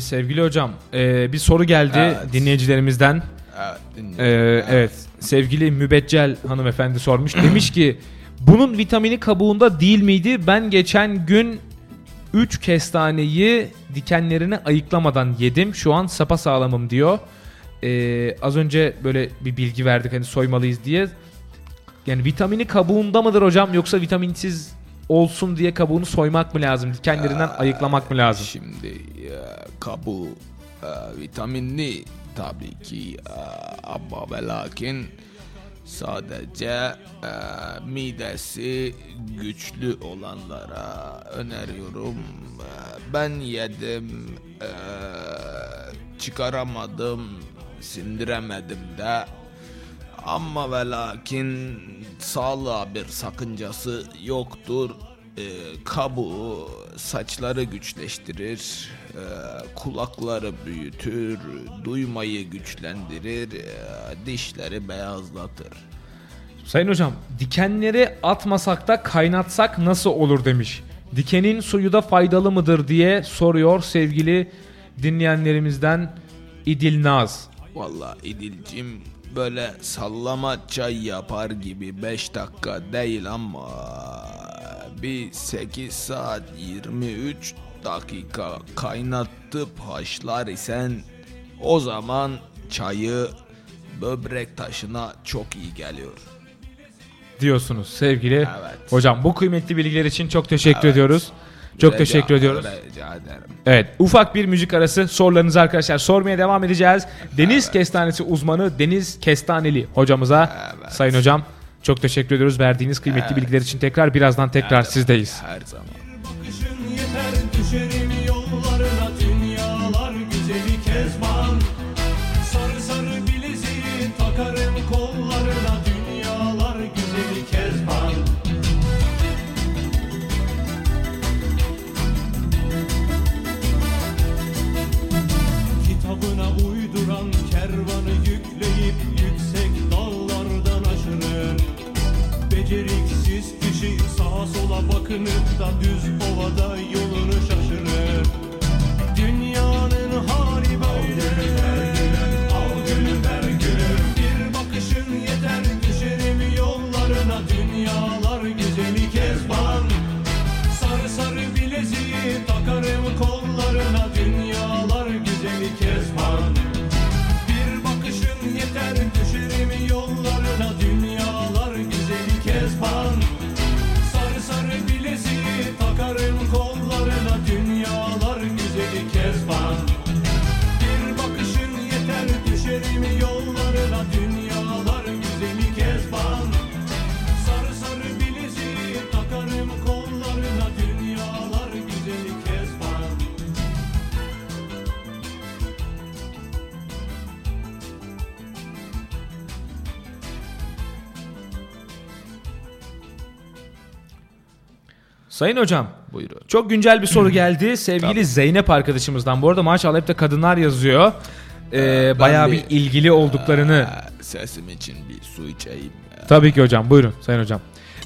Sevgili hocam e, bir soru geldi Evet. dinleyicilerimizden. Evet, dinliyorum. Ee, evet sevgili Mübeccel hanımefendi sormuş. (clears throat) Demiş ki bunun vitamini kabuğunda değil miydi? Ben geçen gün 3 kestaneyi dikenlerini ayıklamadan yedim. Şu an sapa sağlamım diyor. Ee, az önce böyle bir bilgi verdik hani soymalıyız diye. Yani vitamini kabuğunda mıdır hocam yoksa vitaminsiz olsun diye kabuğunu soymak mı lazım? Dikenlerinden ayıklamak mı lazım? Şimdi e, kabuğu e, vitaminli tabii ki e, ama ve lakin sadece e, midesi güçlü olanlara öneriyorum. E, ben yedim e, çıkaramadım sindiremedim de Ama ve lakin sağlığa bir sakıncası yoktur. Ee, kabuğu saçları güçleştirir, e, kulakları büyütür, duymayı güçlendirir, e, dişleri beyazlatır. Sayın hocam dikenleri atmasak da kaynatsak nasıl olur demiş. Dikenin suyu da faydalı mıdır diye soruyor sevgili dinleyenlerimizden İdil Naz. Vallahi İdilcim böyle sallama çay yapar gibi 5 dakika değil ama bir 8 saat 23 dakika kaynatıp haşlar isen o zaman çayı böbrek taşına çok iyi geliyor. diyorsunuz sevgili Evet. hocam. Bu kıymetli bilgiler için çok teşekkür Evet. ediyoruz. Çok Rica- teşekkür ediyoruz. Rica ederim. Evet ufak bir müzik arası sorularınızı arkadaşlar sormaya devam edeceğiz. Deniz kestanesi uzmanı Deniz Kestaneli hocamıza Evet. sayın hocam çok teşekkür ediyoruz verdiğiniz kıymetli bilgiler için tekrar birazdan tekrar sizdeyiz. Her zaman. entendu Sayın hocam Buyurun. çok güncel bir soru geldi (clears throat) sevgili Zeynep arkadaşımızdan. Bu arada maşallah hep de kadınlar yazıyor. Ee, ben bayağı bir- bir ilgili olduklarını Aa, Sesim için bir su içeyim. ya. Tabii ki hocam buyurun sayın hocam.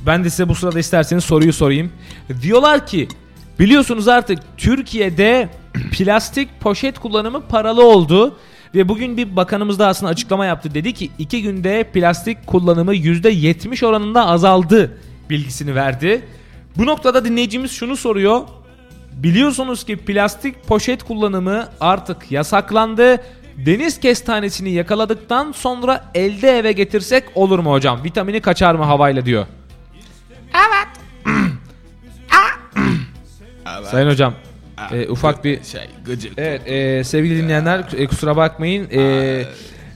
Ben de size bu sırada isterseniz soruyu sorayım. Diyorlar ki biliyorsunuz artık Türkiye'de (clears throat) plastik poşet kullanımı paralı oldu. Ve bugün bir bakanımız da aslında açıklama yaptı. Dedi ki iki günde plastik kullanımı %70 oranında azaldı bilgisini verdi. Bu noktada dinleyicimiz şunu soruyor. Biliyorsunuz ki plastik poşet kullanımı artık yasaklandı. Deniz kestanesini yakaladıktan sonra elde eve getirsek olur mu hocam? Vitamini kaçar mı havayla diyor. Evet. (clears throat) (clears throat) Sayın hocam e, ufak bir... şey gıcık. Evet e, sevgili dinleyenler e, kusura bakmayın. E,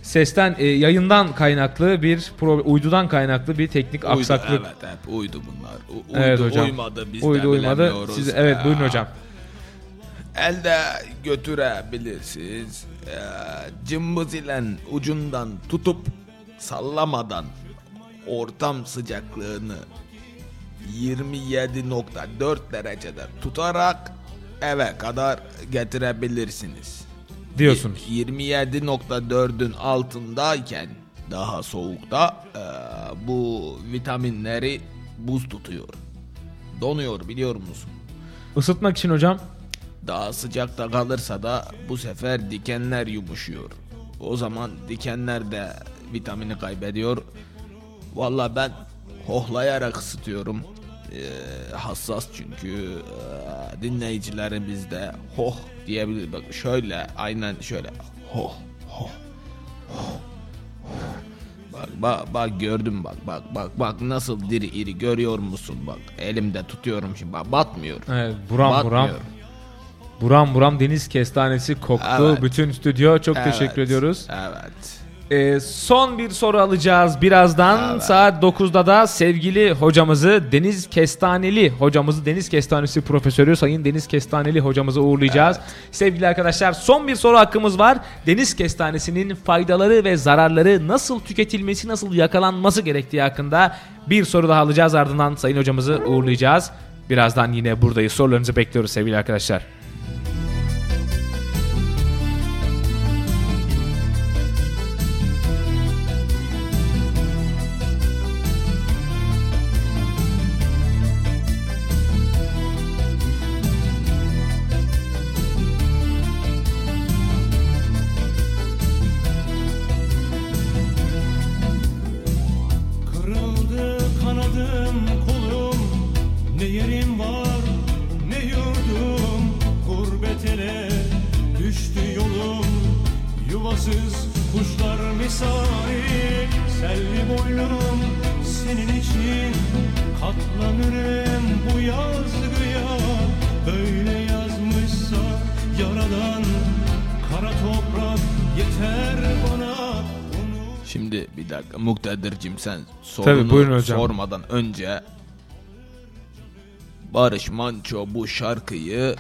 sesten e, yayından kaynaklı bir pro- uydudan kaynaklı bir teknik Uydu, aksaklık. Evet hep uydu bunlar. U- uydu Evet hocam. uymadı biz de Uydu uymadı. bilemiyoruz. Siz evet buyurun hocam. Elde götürebilirsiniz. Ee, cımbız ile ucundan tutup sallamadan ortam sıcaklığını 27.4 derecede tutarak eve kadar getirebilirsiniz. Diyorsunuz. 27.4'ün altındayken daha soğukta eee, bu vitaminleri buz tutuyor. Donuyor biliyor musun? Isıtmak için hocam. Daha sıcakta kalırsa da bu sefer dikenler yumuşuyor. O zaman dikenler de vitamini kaybediyor. Valla ben hohlayarak ısıtıyorum. Ee, hassas çünkü ee, dinleyicilerimiz de hoh diyebilir. Bak şöyle aynen şöyle hoh hoh hoh. Bak bak bak gördüm bak bak bak bak nasıl diri iri görüyor musun bak elimde tutuyorum şimdi bak batmıyor. Evet, buram buram. Batmıyor. Buram buram deniz kestanesi koktu. Evet. Bütün stüdyo çok Evet, teşekkür ediyoruz. Evet. Ee, son bir soru alacağız birazdan. Saat 9'da da sevgili hocamızı Deniz Kestaneli hocamızı Deniz Kestanesi Profesörü Sayın Deniz Kestaneli hocamızı uğurlayacağız. Sevgili arkadaşlar son bir soru hakkımız var. Deniz kestanesinin faydaları ve zararları nasıl tüketilmesi, nasıl yakalanması gerektiği hakkında bir soru daha alacağız. Ardından Sayın hocamızı uğurlayacağız. Birazdan yine buradayız. Sorularınızı bekliyoruz sevgili arkadaşlar. Bir dakika Muktedir'cim sen Tabii, sorunu buyurun hocam. sormadan önce Barış Manço bu şarkıyı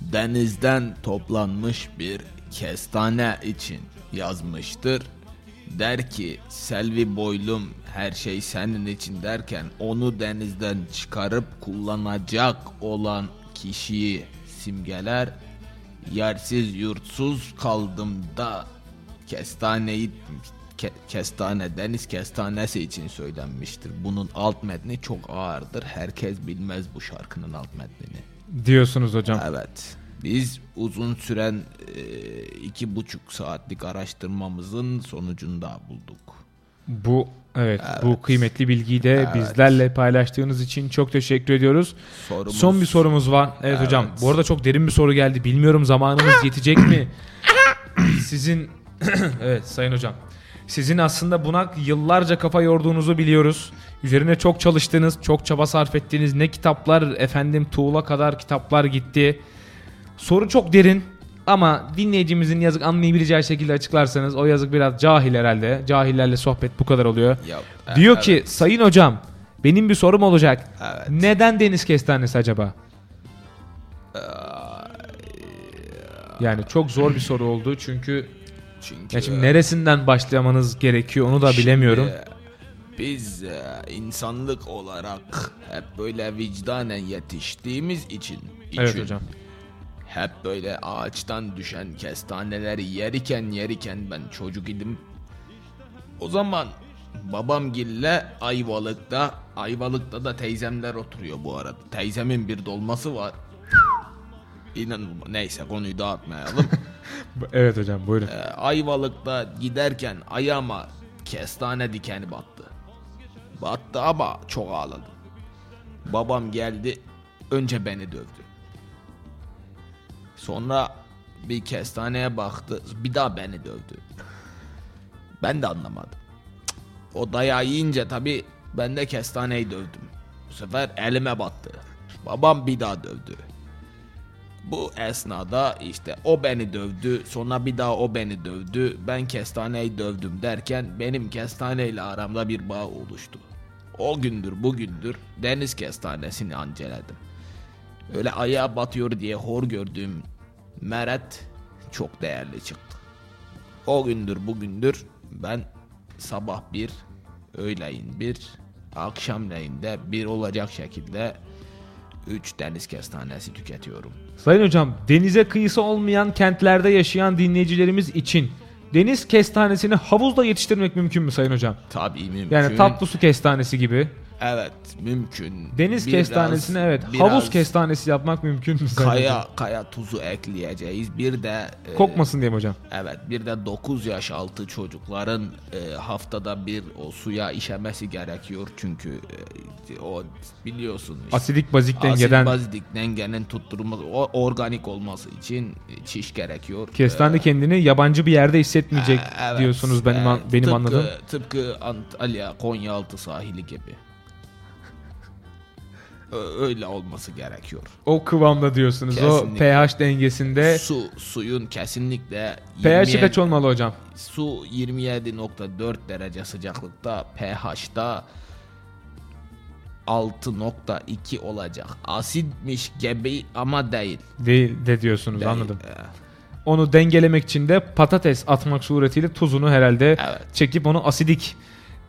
denizden toplanmış bir kestane için yazmıştır. Der ki Selvi boylum her şey senin için derken onu denizden çıkarıp kullanacak olan kişiyi simgeler. Yersiz yurtsuz kaldım da kestaneyi ke- kestane deniz kestanesi için söylenmiştir. Bunun alt metni çok ağırdır. Herkes bilmez bu şarkının alt metnini. Diyorsunuz hocam. Evet. Biz uzun süren e, iki buçuk saatlik araştırmamızın sonucunda bulduk. Bu evet, bu kıymetli bilgiyi de bizlerle paylaştığınız için çok teşekkür ediyoruz. Sorumuz- Son bir sorumuz var. Evet, Evet. hocam. Bu arada çok derin bir soru geldi. Bilmiyorum zamanımız yetecek mi? (coughs) Sizin (coughs) evet sayın hocam. Sizin aslında buna yıllarca kafa yorduğunuzu biliyoruz. Üzerine çok çalıştınız, çok çaba sarf ettiğiniz ne kitaplar efendim tuğla kadar kitaplar gitti. Soru çok derin ama dinleyicimizin yazık anlayabileceği şekilde açıklarsanız o yazık biraz cahil herhalde. Cahillerle sohbet bu kadar oluyor. Ya, Diyor evet. ki sayın hocam benim bir sorum olacak. Evet. Neden deniz kestanesi acaba? Yani çok zor bir soru oldu çünkü çünkü ya şimdi neresinden başlamanız gerekiyor onu da bilemiyorum. Şimdi Biz e, insanlık olarak hep böyle vicdanen yetiştiğimiz için, Evet için hocam. hep böyle ağaçtan düşen kestaneleri yeriken yeriken ben çocuk idim. O zaman babamgille Ayvalık'ta, Ayvalık'ta da teyzemler oturuyor bu arada. Teyzemin bir dolması var. İnanın neyse konuyu dağıtmayalım. (laughs) Evet hocam buyurun. Ee, Ayvalık'ta giderken ayağıma kestane dikeni battı. Battı ama çok ağladım. Babam geldi önce beni dövdü. Sonra bir kestaneye baktı bir daha beni dövdü. Ben de anlamadım. O dayağı yiyince tabi ben de kestaneyi dövdüm. Bu sefer elime battı. Babam bir daha dövdü. Bu esnada işte o beni dövdü, sonra bir daha o beni dövdü, ben kestaneyi dövdüm derken benim kestaneyle aramda bir bağ oluştu. O gündür bugündür deniz kestanesini anceledim. Öyle ayağa batıyor diye hor gördüğüm meret çok değerli çıktı. O gündür bugündür ben sabah bir, öğleyin bir, akşamleyin de bir olacak şekilde 3 deniz kestanesi tüketiyorum. Sayın hocam denize kıyısı olmayan kentlerde yaşayan dinleyicilerimiz için deniz kestanesini havuzda yetiştirmek mümkün mü sayın hocam? Tabii mümkün. Yani tatlı su kestanesi gibi. Evet mümkün. Deniz Biraz- kestanesini evet biraz havuz kestanesi yapmak mümkün mü? Kaya, kaya tuzu ekleyeceğiz. Bir de e, Kokmasın diye mi hocam? Evet bir de 9 yaş altı çocukların e, haftada bir o suya işemesi gerekiyor. Çünkü e, o biliyorsun işte. Asidik bazik dengeden bazik dengenin tutturulması, o organik olması için e, çiş gerekiyor. kestane kendini yabancı bir yerde hissetmeyecek E, evet, diyorsunuz benim evet. benim tıpkı, anladığım. Tıpkı Antalya, Konyaaltı sahili gibi. Öyle olması gerekiyor. O kıvamda diyorsunuz. Kesinlikle. O pH dengesinde. Su suyun kesinlikle pH'i 27 kaç olmalı hocam? Su 27.4 derece sıcaklıkta, pH'da 6.2 olacak. Asitmiş gibi ama değil. Değil de diyorsunuz Değil. anladım. Ee, Onu dengelemek için de patates atmak suretiyle tuzunu herhalde Evet. çekip onu asidik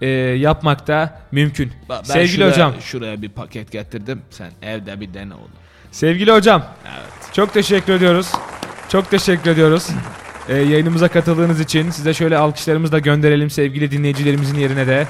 e, yapmak da mümkün. Ben Sevgili şuraya, hocam, Şuraya bir paket getirdim. Sen evde bir dene onu. sevgili hocam. Evet. Çok teşekkür ediyoruz. Çok teşekkür ediyoruz. E, yayınımıza katıldığınız için size şöyle alkışlarımızı da gönderelim sevgili dinleyicilerimizin yerine de.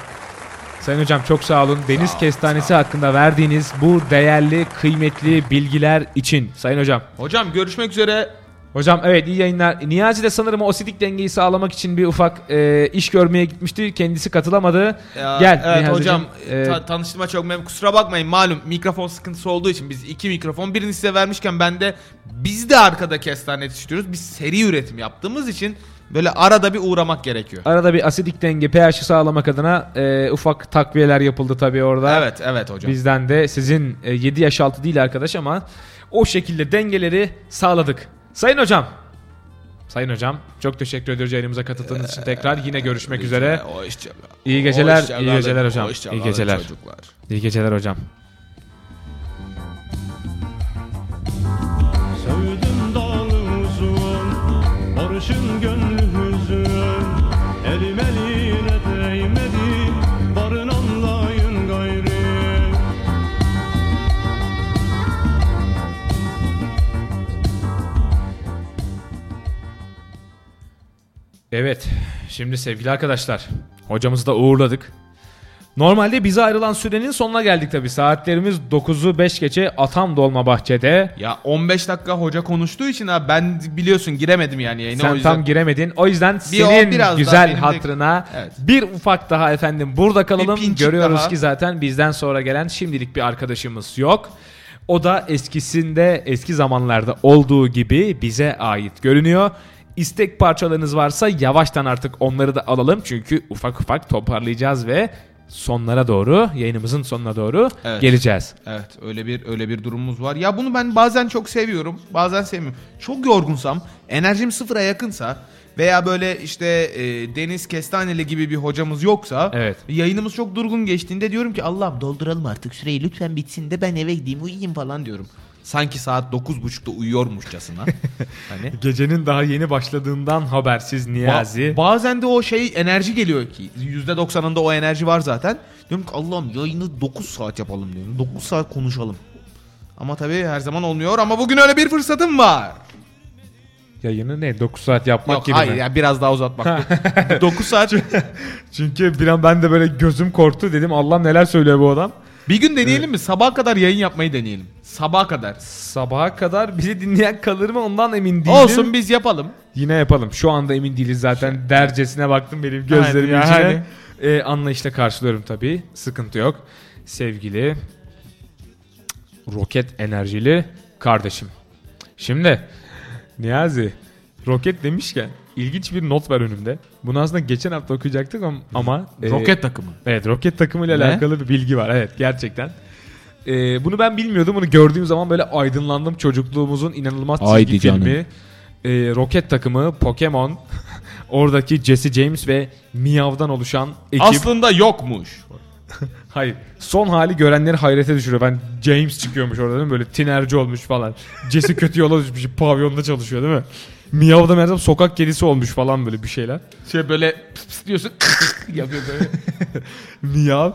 Sayın hocam çok sağ olun. Deniz ol, kestanesi hakkında verdiğiniz bu değerli, kıymetli bilgiler için. Sayın hocam. Hocam görüşmek üzere. Hocam evet iyi yayınlar. Niyazi de sanırım o asidik dengeyi sağlamak için bir ufak e, iş görmeye gitmişti. Kendisi katılamadı. Ya, Gel Evet Niyazi'cim, hocam e, ta- tanıştığıma çok memnun. Kusura bakmayın malum mikrofon sıkıntısı olduğu için biz iki mikrofon birini size vermişken ben de biz de arkada kestane yetiştiriyoruz. Biz seri üretim yaptığımız için böyle arada bir uğramak gerekiyor. arada bir asidik denge pH'i sağlamak adına e, ufak takviyeler yapıldı tabii orada. Evet evet hocam. Bizden de sizin e, 7 yaş altı değil arkadaş ama o şekilde dengeleri sağladık. Sayın hocam. Sayın hocam çok teşekkür ediyoruz yayınımıza katıldığınız için tekrar yine görüşmek üzere. İyi geceler, iyi geceler hocam. İyi geceler. İyi geceler hocam. Evet, şimdi sevgili arkadaşlar, hocamızı da uğurladık. Normalde bize ayrılan sürenin sonuna geldik tabi. Saatlerimiz 9'u 5 geçe Atam Dolma Bahçe'de. Ya 15 dakika hoca konuştuğu için ha ben biliyorsun giremedim yani yayına o Sen yüzden. tam giremedin. O yüzden Bir o, senin biraz daha güzel de- hatırına Evet. bir ufak daha efendim burada kalalım. Görüyoruz daha. ki zaten bizden sonra gelen şimdilik bir arkadaşımız yok. O da eskisinde eski zamanlarda olduğu gibi bize ait görünüyor. İstek parçalarınız varsa yavaştan artık onları da alalım. Çünkü ufak ufak toparlayacağız ve sonlara doğru yayınımızın sonuna doğru Evet. geleceğiz. Evet öyle bir öyle bir durumumuz var. Ya bunu ben bazen çok seviyorum, bazen sevmiyorum. Çok yorgunsam, enerjim sıfıra yakınsa veya böyle işte e, Deniz Kestaneli gibi bir hocamız yoksa Evet. yayınımız çok durgun geçtiğinde diyorum ki Allah'ım dolduralım artık süreyi lütfen bitsin de ben eve gideyim uyuyayım falan diyorum. Sanki saat 9.30'da uyuyormuşçasına. (laughs) hani Gecenin daha yeni başladığından habersiz Niyazi. Ba- bazen de o şey enerji geliyor ki %90'ında o enerji var zaten. Diyorum ki Allah'ım yayını 9 saat yapalım diyorum. 9 saat konuşalım. Ama tabii her zaman olmuyor ama bugün öyle bir fırsatım var. Yayını ne 9 saat yapmak Yok gibi hayır mi? ya biraz daha uzatmak. 9 saat. (laughs) Çünkü bir an ben de böyle gözüm korktu dedim Allah neler söylüyor bu adam. Bir gün deneyelim mi? Sabaha kadar yayın yapmayı deneyelim. Sabaha kadar. Sabaha kadar bizi dinleyen kalır mı ondan emin değilim. Olsun biz yapalım. Yine yapalım. Şu anda emin değiliz zaten. Dercesine baktım benim gözlerimin Yani, içine. yani. Ee, anlayışla karşılıyorum tabii. Sıkıntı yok. Sevgili roket enerjili kardeşim. Şimdi Niyazi roket demişken ilginç bir not var önümde. Bunu aslında geçen hafta okuyacaktık ama, ama e, Roket takımı. Evet roket takımıyla Ne? alakalı bir bilgi var. Evet gerçekten. Ee, bunu ben bilmiyordum. Bunu gördüğüm zaman böyle aydınlandım. Çocukluğumuzun inanılmaz çizgi Haydi canım. filmi. Ee, roket takımı, Pokemon, (laughs) oradaki Jesse James ve Meow'dan oluşan ekip. Aslında yokmuş. (laughs) Hayır. Son hali görenleri hayrete düşürüyor. Ben James çıkıyormuş orada değil mi? Böyle tinerci olmuş falan. Jesse kötü yola düşmüş. Pavyonda çalışıyor değil mi? Meow da meğersem sokak kedisi olmuş falan böyle bir şeyler. Şey böyle pıs pıs diyorsun yapıyor böyle. (laughs) Miyav.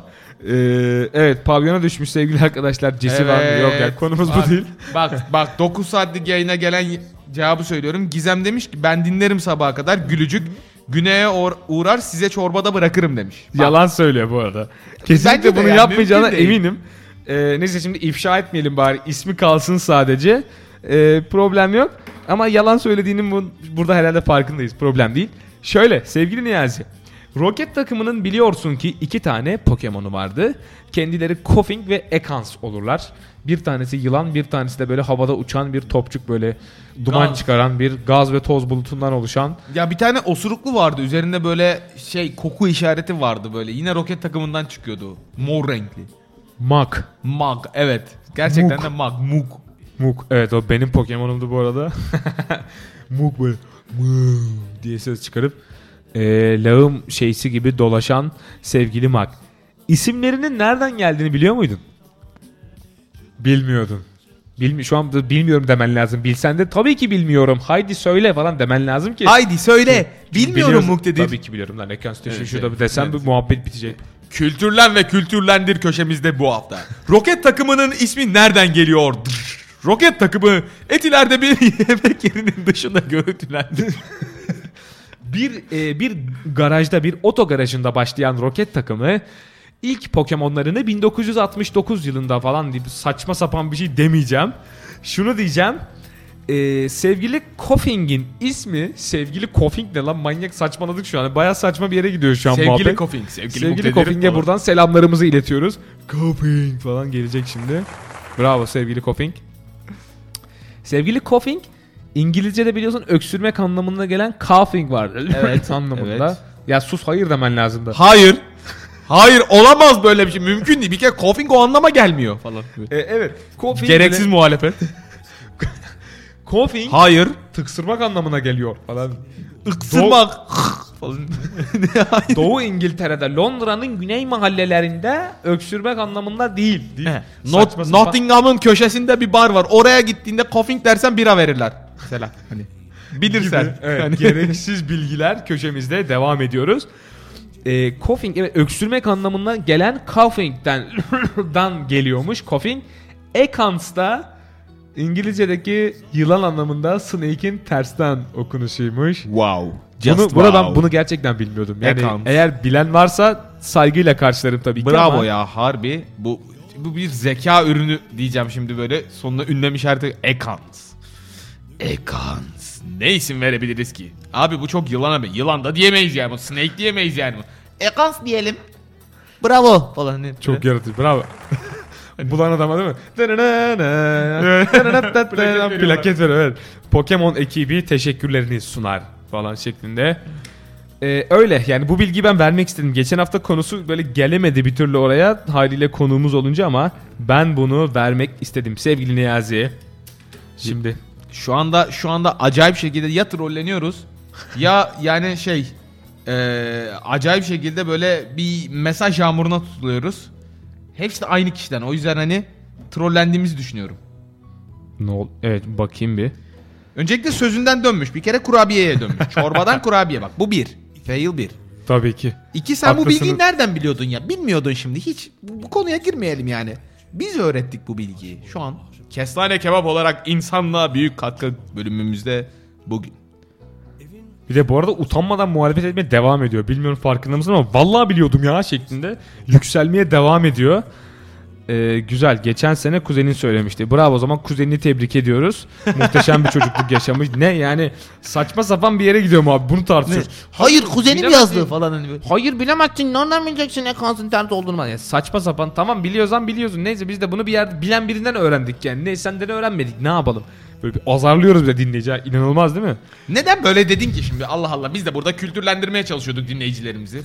Ee, evet pavyona düşmüş sevgili arkadaşlar. Jesse var mı? Yok ya konumuz Bak, bu değil. Bak bak 9 saatlik yayına gelen cevabı söylüyorum. Gizem demiş ki ben dinlerim sabaha kadar gülücük. Güneye uğrar size çorbada bırakırım demiş. Bak, Yalan söylüyor bu arada. Kesinlikle Bence de bunu yani, yapmayacağına eminim. Ee, neyse şimdi ifşa etmeyelim bari. İsmi kalsın sadece. Ee, problem yok. Ama yalan söylediğinin bu, burada herhalde farkındayız. Problem değil. Şöyle sevgili Niyazi. Roket takımının biliyorsun ki iki tane Pokemon'u vardı. Kendileri Koffing ve Ekans olurlar. Bir tanesi yılan, bir tanesi de böyle havada uçan bir topçuk böyle duman Gaz. çıkaran bir gaz ve toz bulutundan oluşan. Ya bir tane osuruklu vardı. Üzerinde böyle şey koku işareti vardı böyle. Yine roket takımından çıkıyordu. Mor renkli. Mak. Mag evet. Gerçekten Muk. de Mag. Muk. Muk. Evet o benim Pokemon'umdu bu arada. (laughs) Muk böyle "Muk" diye ses çıkarıp e, lağım şeysi gibi dolaşan sevgili Mak. İsimlerinin nereden geldiğini biliyor muydun? Bilmiyordun. Bilmi şu an bilmiyorum demen lazım. Bilsen de tabii ki bilmiyorum. Haydi söyle falan demen lazım ki. Haydi söyle. Bilmiyorum. Muktedir. Tabii ki biliyorum lan. Sitesi Evet, şurada evet, bir desem evet. bu muhabbet bitecek. Kültürlen ve kültürlendir köşemizde bu hafta. Roket takımının ismi nereden geliyor? Roket takımı Etiler'de bir (laughs) yemek yerinin dışında görüntülendi. (laughs) Bir e, bir garajda bir oto garajında başlayan roket takımı ilk Pokemon'larını 1969 yılında falan deyip saçma sapan bir şey demeyeceğim. Şunu diyeceğim. E, sevgili Koffing'in ismi sevgili Koffing ne lan manyak saçmaladık şu an. Baya saçma bir yere gidiyor şu an sevgili muhabbet. Koffing, sevgili, Sevgili Koffing'e buradan selamlarımızı iletiyoruz. Koffing falan gelecek şimdi. Bravo sevgili Koffing. Sevgili Koffing İngilizce'de biliyorsun öksürmek anlamına gelen coughing var. Evet, (laughs) anlamında. evet. Ya sus hayır demen lazımdı. Hayır. Hayır olamaz böyle bir şey. Mümkün değil. Bir kere Koffing o anlama gelmiyor falan. E, evet. Coughing Gereksiz muhalefet. (laughs) coughing Hayır. tıksırmak anlamına geliyor falan. Iksırmak. Falan. (laughs) Doğu İngiltere'de Londra'nın güney mahallelerinde öksürmek anlamında değil. değil. Not, Nottingham'ın köşesinde bir bar var. Oraya gittiğinde Koffing dersen bira verirler. Mesela hani. Bilirsen. Evet, Hani- gereksiz bilgiler köşemizde devam ediyoruz. E, coughing evet öksürmek anlamına gelen coughing'den (coughs) dan geliyormuş coughing. Ekans da İngilizce'deki yılan anlamında snake'in tersten okunuşuymuş. Wow. bunu, bunu ben bunu gerçekten bilmiyordum. Yani Ekans. eğer bilen varsa saygıyla karşılarım tabii ki Bravo ama ya harbi. Bu bu bir zeka ürünü diyeceğim şimdi böyle. Sonuna ünlem işareti Ekans. Ekans. Ne isim verebiliriz ki? Abi bu çok yılan abi. Yılan da diyemeyiz yani. Snake diyemeyiz yani. Ekans diyelim. Bravo falan. Çok yaratıcı. Bravo. (laughs) Bulan adama değil mi? Plaket ver evet. Pokemon ekibi teşekkürlerini sunar falan şeklinde. Ee, öyle yani bu bilgiyi ben vermek istedim. Geçen hafta konusu böyle gelemedi bir türlü oraya haliyle konuğumuz olunca ama ben bunu vermek istedim sevgili Niyazi. Şimdi Şu anda şu anda acayip şekilde ya trolleniyoruz ya yani şey e, acayip şekilde böyle bir mesaj yağmuruna tutuluyoruz. Hepsi de aynı kişiden. O yüzden hani trollendiğimizi düşünüyorum. ne ol? Evet bakayım bir. Öncelikle sözünden dönmüş. Bir kere kurabiyeye dönmüş. (laughs) Çorbadan kurabiye bak. Bu bir. Fail bir. Tabii ki. İki sen bu Haklısınız. bilgiyi nereden biliyordun ya? Bilmiyordun şimdi. Hiç bu, bu konuya girmeyelim yani. Biz öğrettik bu bilgiyi. Şu an Kestane Kebap olarak insanlığa büyük katkı bölümümüzde bugün. Bir de bu arada utanmadan muhalefet etmeye devam ediyor. Bilmiyorum farkında mısın ama vallahi biliyordum ya şeklinde yükselmeye devam ediyor. Ee, güzel. Geçen sene kuzenin söylemişti. Bravo o zaman kuzenini tebrik ediyoruz. Muhteşem bir çocukluk (laughs) yaşamış. Ne yani saçma sapan bir yere gidiyor mu abi? Bunu tartışıyoruz. Hayır kuzenim Bilemezsin. yazdı falan hani böyle. Hayır bilemezsin. Nereden bileceksin ekansın ters olduğunu? Yani saçma sapan. Tamam biliyorsan biliyorsun. Neyse biz de bunu bir yerde bilen birinden öğrendik yani. Ne senden öğrenmedik. Ne yapalım? Böyle bir azarlıyoruz bile dinleyici. İnanılmaz değil mi? Neden böyle dedin ki şimdi? Allah Allah biz de burada kültürlendirmeye çalışıyorduk dinleyicilerimizi.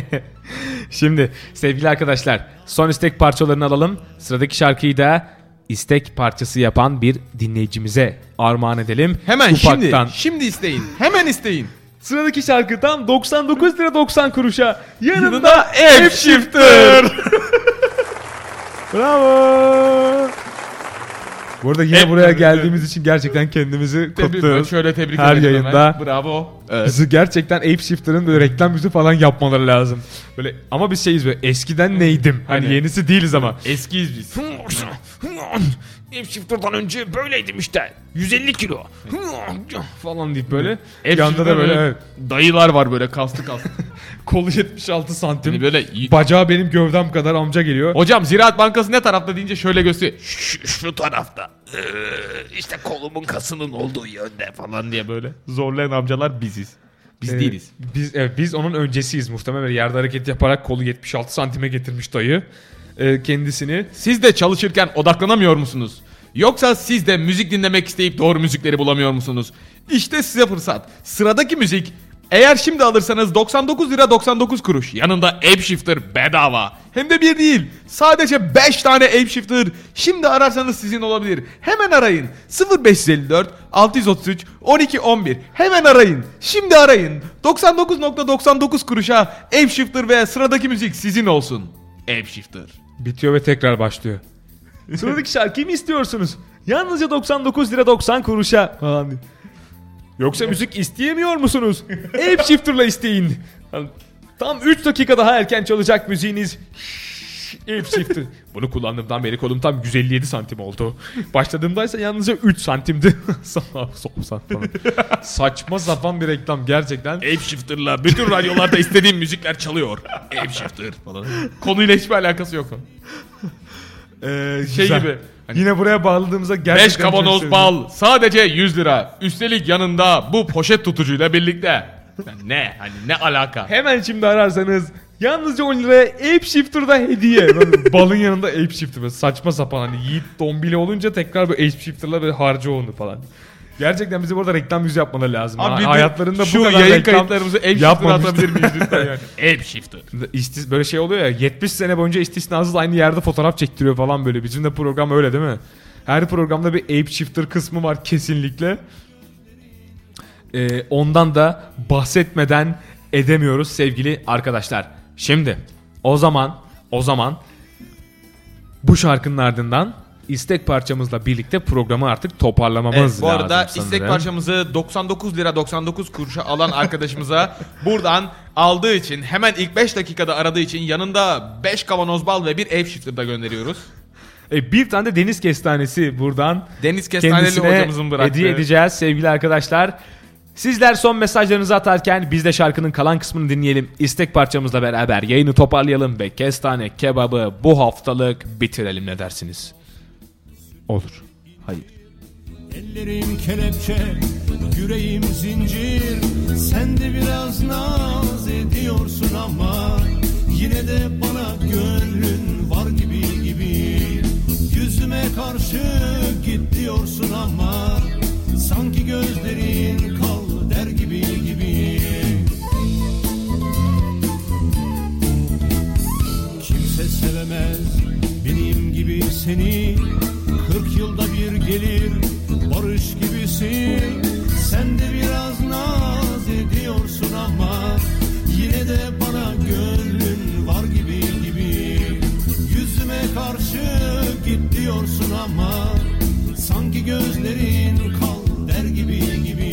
(laughs) Şimdi sevgili arkadaşlar son istek parçalarını alalım. Sıradaki şarkıyı da istek parçası yapan bir dinleyicimize armağan edelim. Hemen Ufaktan. şimdi. Şimdi isteyin. Hemen isteyin. Sıradaki şarkı tam 99 lira 90 kuruşa. Yanında Yanında App Shifter. (laughs) Bravo. Bu arada yine buraya geldiğimiz için gerçekten kendimizi kutluyoruz. Şöyle tebrik Her yayında. hemen. Bravo. Evet. Bizi gerçekten Ape Shifter'ın böyle reklam yüzü falan yapmaları lazım. Böyle ama biz şeyiz böyle eskiden neydim? Hani, Hani- yenisi değiliz ama. Eskiyiz biz. Ape Shifter'dan önce böyleydim işte. 150 kilo. (laughs) falan deyip böyle. Yanda da böyle evet, Dayılar var böyle kastı kastı. (laughs) kolu 76 santim. Hani böyle Bacağı benim gövdem kadar amca geliyor. Hocam Ziraat Bankası ne tarafta deyince şöyle gösteriyor. Şu, şu tarafta. Ee, işte kolumun kasının olduğu yönde falan diye böyle. Zorlayan amcalar biziz. Biz Ee, değiliz. Biz evet, biz onun öncesiyiz muhtemelen yerde hareket yaparak kolu 76 santime getirmiş dayı. Ee, kendisini Siz de çalışırken odaklanamıyor musunuz? Yoksa siz de müzik dinlemek isteyip doğru müzikleri bulamıyor musunuz? İşte size fırsat. Sıradaki müzik Eğer şimdi alırsanız 99 lira 99 kuruş. Yanında Ape Shifter bedava. Hem de bir değil. Sadece 5 tane Ape Shifter. Şimdi ararsanız sizin olabilir. Hemen arayın. 0554 633 12 11. Hemen arayın. Şimdi arayın. 99.99 kuruşa Ape Shifter ve sıradaki müzik sizin olsun. Ape Shifter. Bitiyor ve tekrar başlıyor. (laughs) Sıradaki şarkıyı mı istiyorsunuz? Yalnızca 99 lira 90 kuruşa falan diyor. Yoksa müzik isteyemiyor musunuz? Ape Shifter'la isteyin. Tam 3 dakika daha erken çalacak müziğiniz. Ape Shifter. Bunu kullandığımdan beri kolum tam 157 santim oldu. Başladığımdaysa yalnızca 3 santimdi. (laughs) Sağ falan. Saçma sapan bir reklam gerçekten. Ape Shifter'la bütün radyolarda istediğim müzikler çalıyor. Ape Shifter falan. Konuyla hiçbir alakası yok. Ee, Şey güzel. gibi. Hani Yine buraya bağladığımızda gerçekten 5 çok kavanoz bal sadece 100 lira. Üstelik yanında bu poşet tutucuyla birlikte. (laughs) Ne? Hani ne alaka? Hemen şimdi ararsanız yalnızca 10 liraya Ape Shifter'da hediye. Böyle (laughs) balın yanında Ape Shifter. Böyle saçma sapan hani Yiğit Dombili olunca tekrar böyle Ape Shifter'la böyle harca onu falan. Gerçekten bize burada reklam yüzü yapmaları lazım. Abi Ha- bir de Hayatlarında şu bu kadar yayın reklam kayıtlarımızı Ape Shifter'a yapmamışlar. atabilir miyiz lütfen yani? (laughs) Ape Shifter. İstis- böyle şey oluyor ya 70 sene boyunca istisnasız aynı yerde fotoğraf çektiriyor falan böyle. Bizim de program öyle değil mi? Her programda bir Ape Shifter kısmı var kesinlikle. Ee, ondan da bahsetmeden edemiyoruz sevgili arkadaşlar. Şimdi o zaman o zaman bu şarkının ardından istek parçamızla birlikte programı artık toparlamamız Evet, lazım. bu arada istek sanırım. parçamızı 99 lira 99 kuruşa alan arkadaşımıza (laughs) buradan aldığı için hemen ilk 5 dakikada aradığı için yanında 5 kavanoz bal ve bir Ape Shifter da gönderiyoruz. E, bir tane de deniz kestanesi buradan Deniz Kestaneli hocamızın bıraktığı. hediye edeceğiz sevgili arkadaşlar. Sizler son mesajlarınızı atarken biz de şarkının kalan kısmını dinleyelim. İstek parçamızla beraber yayını toparlayalım ve kestane kebabı bu haftalık bitirelim ne dersiniz? Olur. Hayır. Ellerim kelepçe, yüreğim zincir Sen de biraz naz ediyorsun ama Yine de bana gönlün var gibi gibi Yüzüme karşı git diyorsun ama Sanki gözlerin kal der gibi gibi. Kimse sevemez benim gibi seni. Kırk yılda bir gelir barış gibisin. Sen de biraz naz ediyorsun ama Yine de bana gönlün var gibi gibi. Yüzüme karşı git diyorsun ama Sanki gözlerin kal der gibi gibi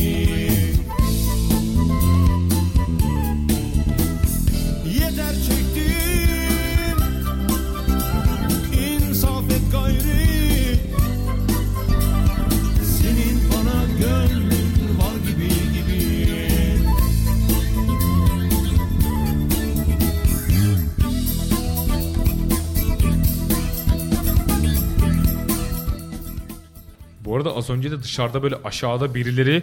Bu arada az önce de dışarıda böyle aşağıda birileri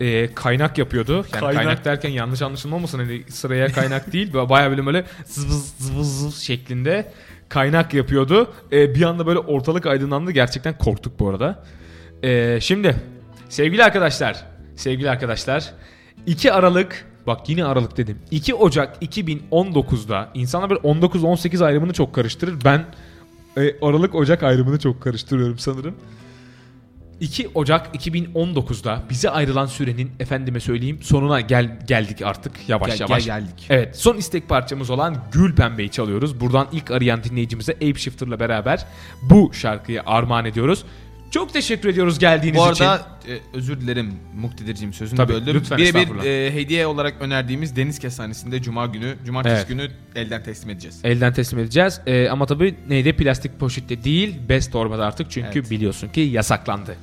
e, kaynak yapıyordu. Yani kaynak. Kaynak. derken yanlış anlaşılmamasın hani sıraya kaynak (laughs) değil. Bayağı böyle böyle zıvız zıvız zıvız şeklinde kaynak yapıyordu. E, bir anda böyle ortalık aydınlandı. Gerçekten korktuk bu arada. E, şimdi sevgili arkadaşlar, sevgili arkadaşlar 2 Aralık Bak yine Aralık dedim. 2 Ocak 2019'da insanlar böyle 19-18 ayrımını çok karıştırır. Ben e, Aralık Ocak ayrımını çok karıştırıyorum sanırım. 2 Ocak 2019'da bize ayrılan sürenin efendime söyleyeyim sonuna gel geldik artık yavaş Gel- yavaş. gel- geldik. Evet son istek parçamız olan Gül Pembe'yi çalıyoruz. Buradan ilk arayan dinleyicimize Ape Shifter'la beraber bu şarkıyı armağan ediyoruz. Çok teşekkür ediyoruz geldiğiniz Bu için. arada e, özür dilerim Muktedir'cim sözünü Tabii, böldüm. lütfen, Birebir e, hediye olarak önerdiğimiz Deniz Kestanesi'nde Cuma günü, Cumartesi Evet. günü elden teslim edeceğiz. Elden teslim edeceğiz. Ee, ama tabii neydi plastik poşette değil bez torbada artık çünkü Evet. biliyorsun ki yasaklandı.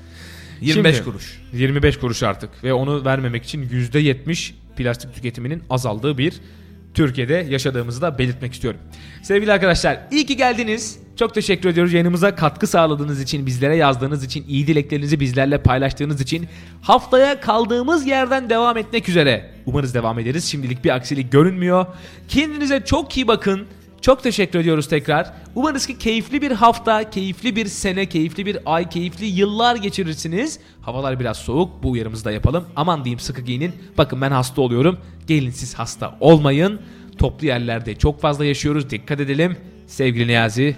25 Şimdi- kuruş. 25 kuruş artık ve onu vermemek için %70 plastik tüketiminin azaldığı bir Türkiye'de yaşadığımızı da belirtmek istiyorum. Sevgili arkadaşlar iyi ki geldiniz. Çok teşekkür ediyoruz yayınımıza katkı sağladığınız için, bizlere yazdığınız için, iyi dileklerinizi bizlerle paylaştığınız için. Haftaya kaldığımız yerden devam etmek üzere. Umarız devam ederiz. Şimdilik bir aksilik görünmüyor. Kendinize çok iyi bakın. Çok teşekkür ediyoruz tekrar. Umarız ki keyifli bir hafta, keyifli bir sene, keyifli bir ay, keyifli yıllar geçirirsiniz. Havalar biraz soğuk. Bu uyarımızı da yapalım. Aman diyeyim sıkı giyinin. Bakın ben hasta oluyorum. Gelin siz hasta olmayın. Toplu yerlerde çok fazla yaşıyoruz. Dikkat edelim. Sevgili Niyazi.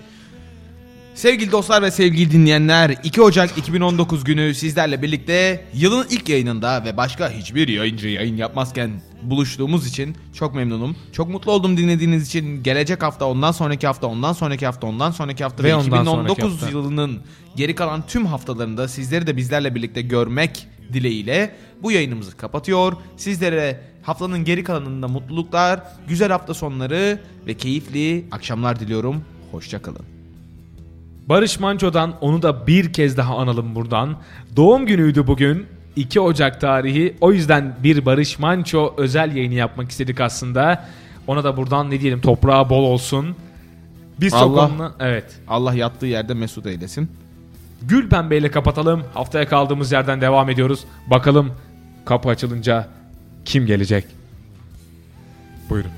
Sevgili dostlar ve sevgili dinleyenler 2 Ocak 2019 günü sizlerle birlikte yılın ilk yayınında ve başka hiçbir yayıncı yayın yapmazken buluştuğumuz için çok memnunum. Çok mutlu oldum dinlediğiniz için. Gelecek hafta, ondan sonraki hafta, ondan sonraki hafta, ondan sonraki hafta ve, Ve ondan sonraki 2019 hafta. yılının geri kalan tüm haftalarında sizleri de bizlerle birlikte görmek dileğiyle bu yayınımızı kapatıyor. Sizlere haftanın geri kalanında mutluluklar, güzel hafta sonları ve keyifli akşamlar diliyorum. Hoşçakalın. Barış Manço'dan onu da bir kez daha analım buradan. Doğum günüydü bugün. 2 Ocak tarihi. O yüzden bir Barış Manço özel yayını yapmak istedik aslında. Ona da buradan ne diyelim toprağı bol olsun. Biz Allah- onunla- evet. Allah yattığı yerde mesut eylesin. Gül Pembe ile kapatalım. Haftaya kaldığımız yerden devam ediyoruz. Bakalım kapı açılınca kim gelecek? Buyurun.